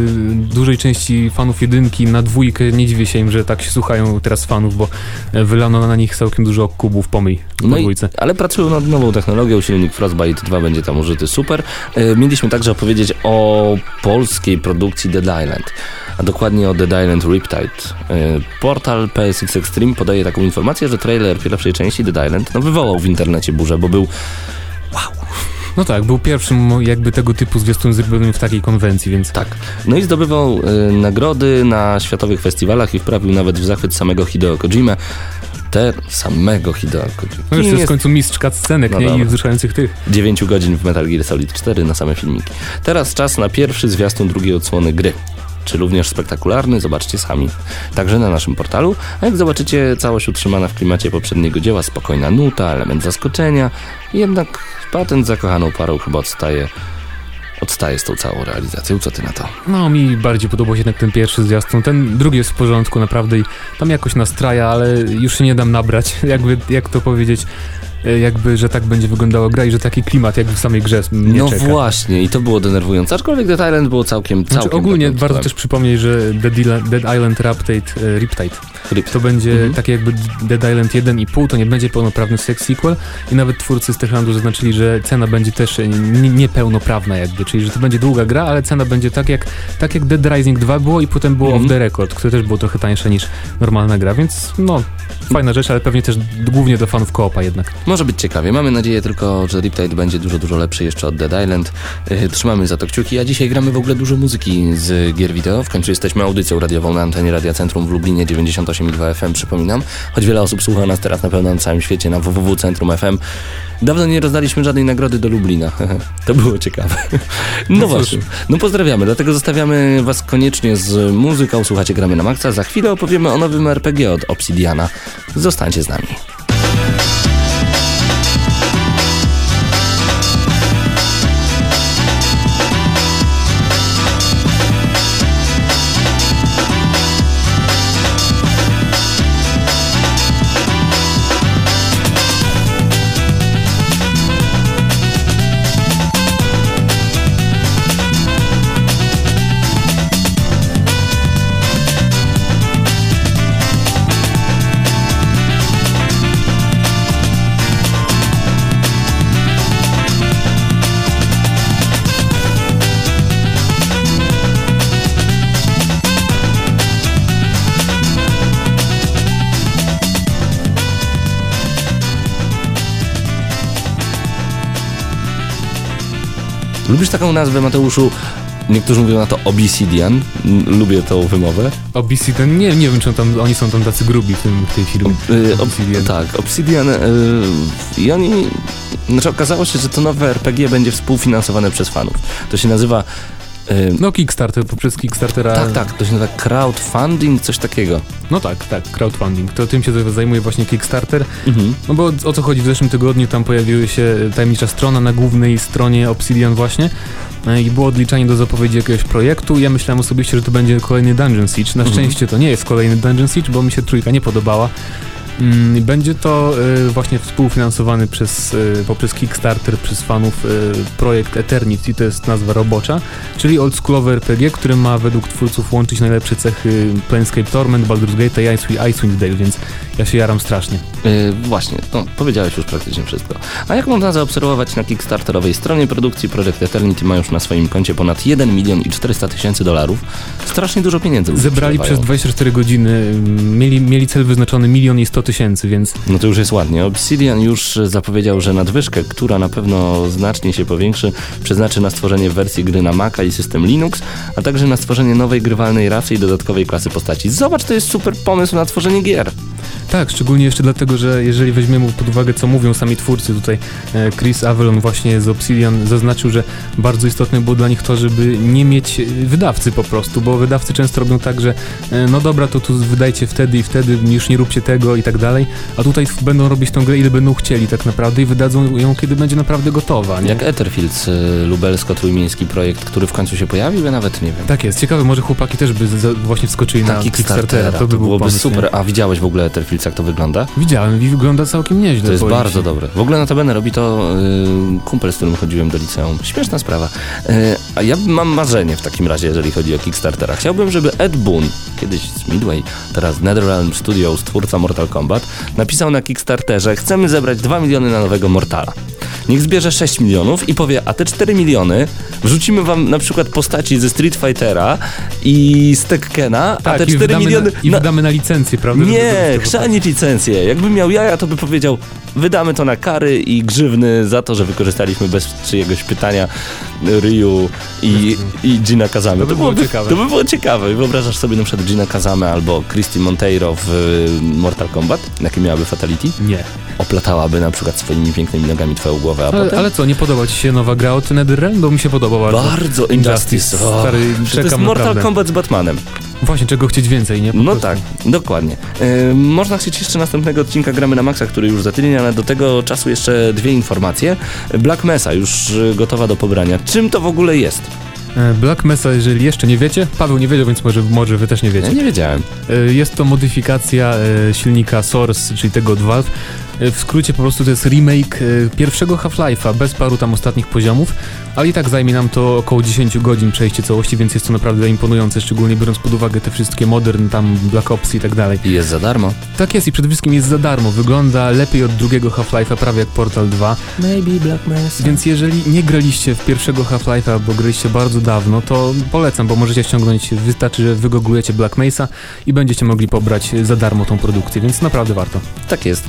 dużej części fanów jedynki na dwójkę nie dziwię się im, że tak się słuchają teraz fanów, bo e, wylano na nich całkiem dużo kubów pomyj po No i, dwójce. ale pracują nad nową technologią, silnik Frostbite 2 będzie tam użyty, super. E, Mieliśmy także opowiedzieć o polskiej produkcji Dead Island, a dokładnie o Dead Island Riptide. E, Portal PSX Extreme podaje taką informację, że trailer pierwszej części Dead Island no, wywołał w internecie burzę, bo był No tak, był pierwszym jakby tego typu zwiastun zrobionym w takiej konwencji, więc tak. No i zdobywał e, nagrody na światowych festiwalach i wprawił nawet w zachwyt samego Hideo Kojima. Te samego Hideo Kojima. no już jest w końcu mistrz scenek, No nie? I dobra. wzruszających tych. 9 godzin w Metal Gear Solid 4 na same filmiki. Teraz czas na pierwszy zwiastun drugiej odsłony gry. Czy również spektakularny? Zobaczcie sami. Także na naszym portalu. A jak zobaczycie, całość utrzymana w klimacie poprzedniego dzieła, spokojna nuta, element zaskoczenia. Jednak patent zakochaną parą chyba odstaje, odstaje z tą całą realizacją. Co ty na to? No mi bardziej podobał się jednak ten pierwszy zwiastun, ten drugi jest w porządku naprawdę i tam jakoś nastraja, ale już się nie dam nabrać, <laughs> jakby, jak to powiedzieć, jakby, że tak będzie wyglądała gra i że taki klimat jakby w samej grze mnie no czeka. właśnie, i to było denerwujące. Aczkolwiek Dead Island było całkiem, całkiem Znaczy, ogólnie warto też przypomnieć, że Dead, Island, Dead Island Riptide, e, Riptide Rip. to będzie Mhm. takie jakby Dead Island 1,5, to nie będzie pełnoprawny sex sequel i nawet twórcy z Techlandu zaznaczyli, że cena będzie też e, nie- niepełnoprawna jakby, czyli że to będzie długa gra, ale cena będzie tak jak, tak jak Dead Rising 2 było i potem było Mhm. Off the Record, które też było trochę tańsze niż normalna gra, więc no, fajna rzecz, ale pewnie też głównie do fanów koopa jednak. Może być ciekawie. Mamy nadzieję tylko, że Riptide będzie dużo, dużo lepszy jeszcze od Dead Island. Yy, Trzymamy za to kciuki, a dzisiaj gramy w ogóle dużo muzyki z gier wideo. W końcu jesteśmy audycją radiową na antenie Radia Centrum w Lublinie 98,2 FM, przypominam. Choć wiele osób słucha nas teraz na pewno na całym świecie na www.centrum.fm. Dawno nie rozdaliśmy żadnej nagrody do Lublina. <laughs> to było ciekawe. No, No właśnie. No pozdrawiamy, dlatego zostawiamy was koniecznie z muzyką. Słuchacie Gramy na Maxa. Za chwilę opowiemy o nowym RPG od Obsidiana. Zostańcie z nami. Lubisz taką nazwę, Mateuszu? Niektórzy mówią na to Obsidian. Lubię tą wymowę. Obsidian, nie, nie wiem, czy tam, oni są tam tacy grubi w, tym, w tej firmie. Y, ob, Obsidian. tak, Obsidian. y, I oni. Znaczy, okazało się, że to nowe RPG będzie współfinansowane przez fanów. To się nazywa. No Kickstarter, poprzez Kickstartera. tak, tak, to się nazywa crowdfunding, coś takiego. No tak, tak, crowdfunding. To tym się zajmuje właśnie Kickstarter. Mhm. No bo o co chodzi, w zeszłym tygodniu tam pojawiła się tajemnicza strona na głównej stronie Obsidian właśnie e, i było odliczanie do zapowiedzi jakiegoś projektu. Ja myślałem osobiście, że to będzie kolejny Dungeon Siege. Na Mhm. szczęście to nie jest kolejny Dungeon Siege, bo mi się trójka nie podobała. Mm, Będzie to e, właśnie współfinansowany przez, e, poprzez Kickstarter przez fanów e, projekt Eternity, to jest nazwa robocza, czyli oldschoolowy RPG, który ma według twórców łączyć najlepsze cechy Planescape Torment, Baldur's Gate i Icewind Dale, więc ja się jaram strasznie. Y, właśnie, no, powiedziałeś już praktycznie wszystko. A jak można zaobserwować na Kickstarterowej stronie produkcji, Project Eternity ma już na swoim koncie ponad 1 milion i 400 tysięcy dolarów. Strasznie dużo pieniędzy. Zebrali przez 24 godziny, mm, mieli, mieli cel wyznaczony milion i 100 tysięcy, więc No to już jest ładnie. Obsidian już zapowiedział, że nadwyżkę, która na pewno znacznie się powiększy, przeznaczy na stworzenie wersji gry na Maca i system Linux, a także na stworzenie nowej grywalnej rasy i dodatkowej klasy postaci. Zobacz, to jest super pomysł na tworzenie gier. Tak, szczególnie jeszcze dlatego, że jeżeli weźmiemy pod uwagę, co mówią sami twórcy tutaj, e, Chris Avalon właśnie z Obsidian zaznaczył, że bardzo istotne było dla nich to, żeby nie mieć e, wydawcy po prostu, bo wydawcy często robią tak, że e, no dobra, to tu wydajcie wtedy i wtedy, już nie róbcie tego i tak dalej, a tutaj będą robić tą grę ile będą chcieli tak naprawdę i wydadzą ją, kiedy będzie naprawdę gotowa, nie? Jak Etherfields, lubelsko-trójmiejski projekt, który w końcu się pojawił, ja nawet nie wiem. Tak jest, ciekawe, może chłopaki też by właśnie wskoczyli na, Na Kickstartera, Kickstartera, to by był byłoby pomysł, super. Nie? A widziałeś w ogóle Etherfields, jak to wygląda? Widziałem i wygląda całkiem nieźle. To jest bardzo dobre. W ogóle notabene robi to y, kumpel, z którym chodziłem do liceum. Śmieszna sprawa. Y, a ja mam marzenie w takim razie, jeżeli chodzi o Kickstartera. Chciałbym, żeby Ed Boon, kiedyś z Midway, teraz NetherRealm Studios, twórca Mortal Kombat, napisał na Kickstarterze, chcemy zebrać 2 miliony na nowego Mortala. Niech zbierze 6 milionów i powie, a te 4 miliony wrzucimy wam na przykład postaci ze Street Fightera i z Tekkena, a Tak, te i 4 wydamy miliony... Na, I wydamy na licencję, prawda? nie, chrzanić licencję. Jakby miał jaja, to by powiedział, wydamy to na kary i grzywny za to, że wykorzystaliśmy bez czyjegoś pytania Ryu i, i Gina Kazamy. To by było ciekawe. To by było ciekawe. Wyobrażasz sobie na przykład Gina Kazamy albo Christy Monteiro w y, Mortal Kombat? Jakie miałaby fatality? Nie. Oplatałaby na przykład swoimi pięknymi nogami twoją głowę, a Ale, potem... ale co, nie podoba ci się nowa gra od NetherRealm? Bo mi się podoba bardzo. Bardzo Injustice. O, Stary, to jest czekam Mortal naprawdę. Kombat z Batmanem. Właśnie, czego chcieć więcej, nie? Po No prostu. tak, dokładnie. E, można chcieć jeszcze następnego odcinka Gramy na Maxa, który już za tydzień, ale do tego czasu jeszcze dwie informacje. Black Mesa już e, gotowa do pobrania. Czym to w ogóle jest? E, Black Mesa, jeżeli jeszcze nie wiecie, Paweł nie wiedział, więc może, może wy też nie Ja wiecie. nie wiedziałem. Jest to modyfikacja silnika Source, czyli tego od Valve. E, W skrócie po prostu to jest remake e, pierwszego Half-Life'a, bez paru tam ostatnich poziomów, ale i tak zajmie nam to około 10 godzin przejście całości, więc jest to naprawdę imponujące, szczególnie biorąc pod uwagę te wszystkie modern, tam Black Ops i tak dalej. I jest za darmo. Tak jest i przede wszystkim jest za darmo, wygląda lepiej od drugiego Half-Life'a, prawie jak Portal 2, Maybe Black Mesa. więc jeżeli nie graliście w pierwszego Half-Life'a, bo graliście bardzo dawno, to polecam, bo możecie ściągnąć, wystarczy, że wygooglujecie Black Mesa i będziecie mogli pobrać za darmo tą produkcję, więc naprawdę warto. Tak jest.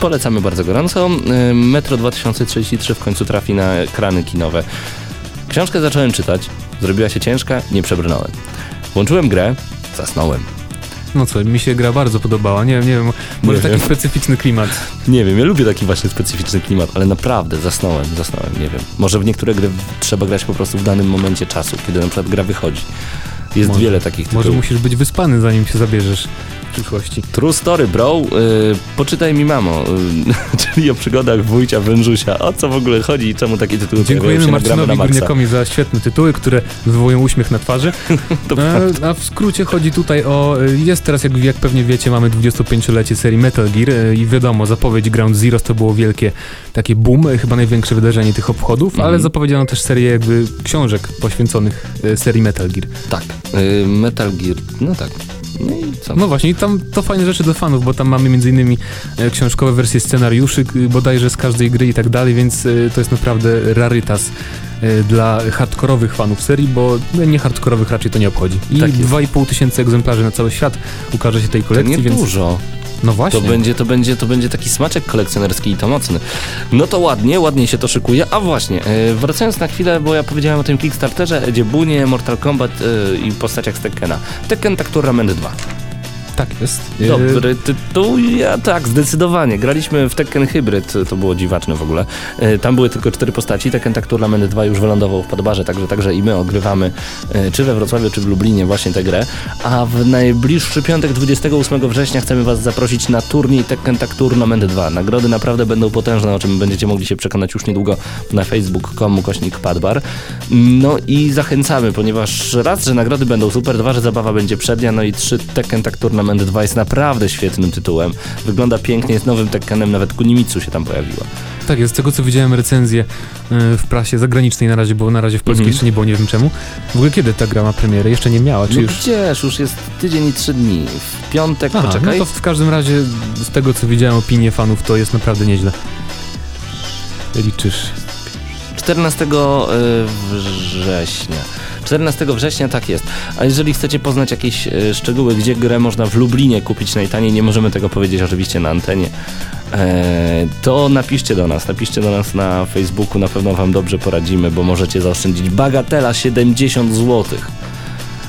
Polecamy bardzo gorąco. E, Metro 2033 w końcu trafi na ekrany kinowe. Książkę zacząłem czytać, zrobiła się ciężka, nie przebrnąłem. Włączyłem grę, zasnąłem. No co, mi się gra bardzo podobała, nie, nie wiem, może Nie taki wiem. specyficzny klimat. <laughs> Nie wiem, ja lubię taki właśnie specyficzny klimat, ale naprawdę zasnąłem, zasnąłem, nie wiem. Może w niektóre gry trzeba grać po prostu w danym momencie czasu, kiedy na przykład gra wychodzi. Jest Może- wiele takich Może tytułów. musisz być wyspany, zanim się zabierzesz w przyszłości. True story, bro. Yy, poczytaj mi mamo, yy, <laughs> czyli o przygodach wujcia Wężusia. O co w ogóle chodzi i czemu takie tytuły Dziękujemy Marcinowi. Górniakowi za świetne tytuły, które wywołują uśmiech na twarzy. <laughs> E, prawda. A w skrócie chodzi tutaj o. e, Jest teraz, jak, jak pewnie wiecie, mamy 25-lecie serii Metal Gear e, i wiadomo, zapowiedź Ground Zero to było wielkie takie boom, e, chyba największe wydarzenie tych obchodów, Mhm. ale zapowiedziano też serię jakby książek poświęconych serii Metal Gear. Tak, Metal Gear, no tak. No i co? No właśnie, i tam to fajne rzeczy dla fanów, bo tam mamy innymi e, książkowe wersje scenariuszy, bodajże z każdej gry i tak dalej, więc e, to jest naprawdę rarytas e, dla hardkorowych fanów serii, bo no, nie hardkorowych raczej to nie obchodzi. I Tak jest. 2,5 tysięcy egzemplarzy na cały świat ukaże się tej to kolekcji, nie więc dużo. No właśnie. To będzie, to, będzie, to będzie taki smaczek kolekcjonerski i to mocny. No to ładnie, ładnie się to szykuje. A właśnie, e, wracając na chwilę, bo ja powiedziałem o tym Kickstarterze, Edzie Bunie, Mortal Kombat e, i postaciach z Tekkena. Tekken Tag Tournament 2. Tak jest. E, Dobry tytuł, ja tak, zdecydowanie. Graliśmy w Tekken Hybrid, to było dziwaczne w ogóle. E, Tam były tylko cztery postaci, Tekken Tag Tournament 2 już wylądował w Podbarze, także, także i my ogrywamy e, czy we Wrocławiu, czy w Lublinie właśnie tę grę. A w najbliższy piątek, 28 września chcemy Was zaprosić na turniej Tekken Tag Tournament 2. Nagrody naprawdę będą potężne, o czym będziecie mogli się przekonać już niedługo na facebook.com kośnik Padbar. No i zachęcamy, ponieważ raz, że nagrody będą super, dwa, że zabawa będzie przednia, no i trzy Tekken Tag Tournament 2 jest naprawdę świetnym tytułem. Wygląda pięknie, jest nowym Tekkenem, nawet Kunimitsu się tam pojawiła. Tak jest, z tego co widziałem recenzję e, w prasie zagranicznej na razie, bo na razie w polskiej Mhm. jeszcze nie było, nie wiem czemu. W ogóle kiedy ta gra ma premierę? Jeszcze nie miała, czy no już... gdzież, już jest tydzień i trzy dni. W piątek, Aha, poczekaj. no to w każdym razie z tego co widziałem opinie fanów to jest naprawdę nieźle. Liczysz. 14 y, września. 14 września tak jest. A jeżeli chcecie poznać jakieś y, szczegóły, gdzie grę można w Lublinie kupić najtaniej, nie możemy tego powiedzieć oczywiście na antenie, e, to napiszcie do nas. Napiszcie do nas na Facebooku, na pewno Wam dobrze poradzimy, bo możecie zaoszczędzić bagatela 70 zł.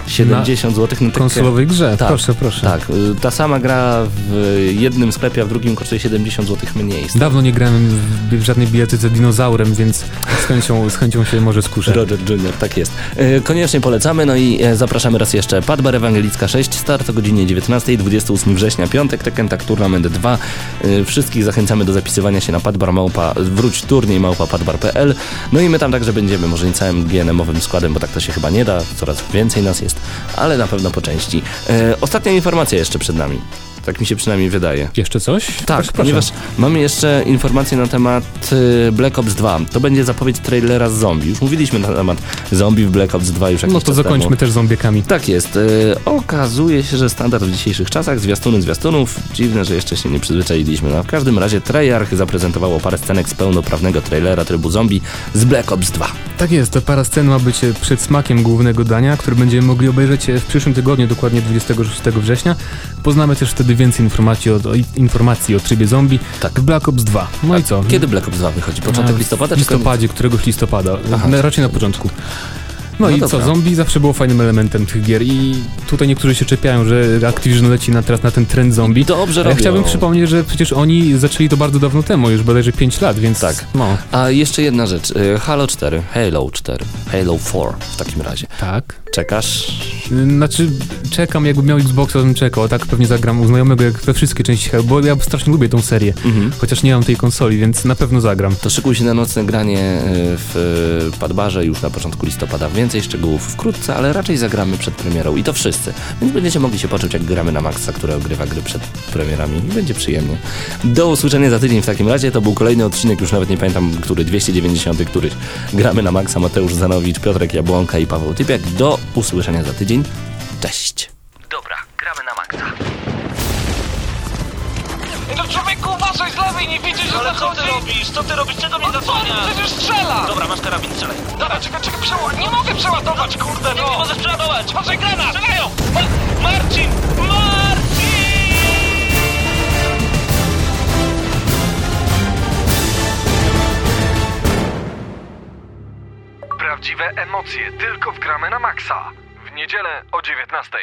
70 zł na. Konsolowej grze, Tak, proszę, proszę. Tak, y, ta sama gra w jednym sklepie, a w drugim kosztuje 70 zł mniej. Dawno nie grałem w, w żadnej bijatyce dinozaurem, więc z chęcią, z chęcią się może skuszę. Roger Jr., tak jest. E, Koniecznie polecamy, no i e, zapraszamy raz jeszcze. Padbar Ewangelicka 6, start o godzinie 19, 28 września, piątek, Tekken Tag Tournament 2. E, Wszystkich zachęcamy do zapisywania się na padbar małpa, wróć turniej małpa padbar.pl. No i my tam także będziemy, może nie całym GNM-owym składem, bo tak to się chyba nie da, coraz więcej nas jest, ale na pewno po części. E, Ostatnia informacja jeszcze przed nami. Tak mi się przynajmniej wydaje. Jeszcze coś? Tak, Proszę, ponieważ mamy jeszcze informacje na temat y, Black Ops 2. To będzie zapowiedź trailera z zombie. Już mówiliśmy na temat zombie w Black Ops 2 już jakiś No to zakończmy temu. też zombiekami. Tak jest. Y, okazuje się, że standard w dzisiejszych czasach, zwiastuny zwiastunów. Dziwne, że jeszcze się nie przyzwyczailiśmy. No, w każdym razie Treyarch zaprezentowało parę scenek z pełnoprawnego trailera trybu zombie z Black Ops 2. Tak jest, ta para scen ma być przed smakiem głównego dania, który będziemy mogli obejrzeć w przyszłym tygodniu, dokładnie 26 września. Poznamy też wtedy więcej informacji o, o, informacji o trybie zombie Tak. w Black Ops 2. No i co? Kiedy Black Ops 2 wychodzi? Początek A, listopada W czy listopadzie, któregoś listopada. Aha. Raczej na początku. No, No i dobra. co, zombie zawsze było fajnym elementem tych gier i tutaj niektórzy się czepiają, że Activision leci na, teraz na ten trend zombie. Dobrze A ja robią. chciałbym przypomnieć, że przecież oni zaczęli to bardzo dawno temu, już bodajże 5 lat, więc Tak. no. A jeszcze jedna rzecz. Y, Halo 4, Halo 4, Halo 4 w takim razie. Tak. Czekasz? Znaczy, czekam, jakbym miał Xboxa, to bym czekał, a tak pewnie zagram u znajomego jak we wszystkie części Halo, bo ja strasznie lubię tą serię, Mhm. chociaż nie mam tej konsoli, więc na pewno zagram. To szykuj się na nocne granie y, w y, Padbarze już na początku listopada. Więcej szczegółów wkrótce, ale raczej zagramy przed premierą i to wszyscy. Więc będziecie mogli się poczuć jak gramy na Maxa, który ogrywa gry przed premierami i będzie przyjemnie. Do usłyszenia za tydzień w takim razie. To był kolejny odcinek, już nawet nie pamiętam, który, 290 któryś. Gramy na Maxa, Mateusz Zanowicz, Piotrek Jabłonka i Paweł Typiak. Do usłyszenia za tydzień. Cześć! Dobra, gramy na maksa. No człowieku, uważaj z lewej, nie widzisz, że Ale co ty zachodzi? robisz? Co ty robisz? Czego mnie No co, zasłaniasz? przecież strzela! Dobra, masz karabin, strzelaj. Dobra, czekaj, czekaj, przeładować. Nie mogę przeładować, kurde, Nie, nie no! możesz przeładować! Uważaj, granat! Strzelają! Ma Marcin! Marcin! Prawdziwe emocje tylko w gramy na maksa. W niedzielę o 19.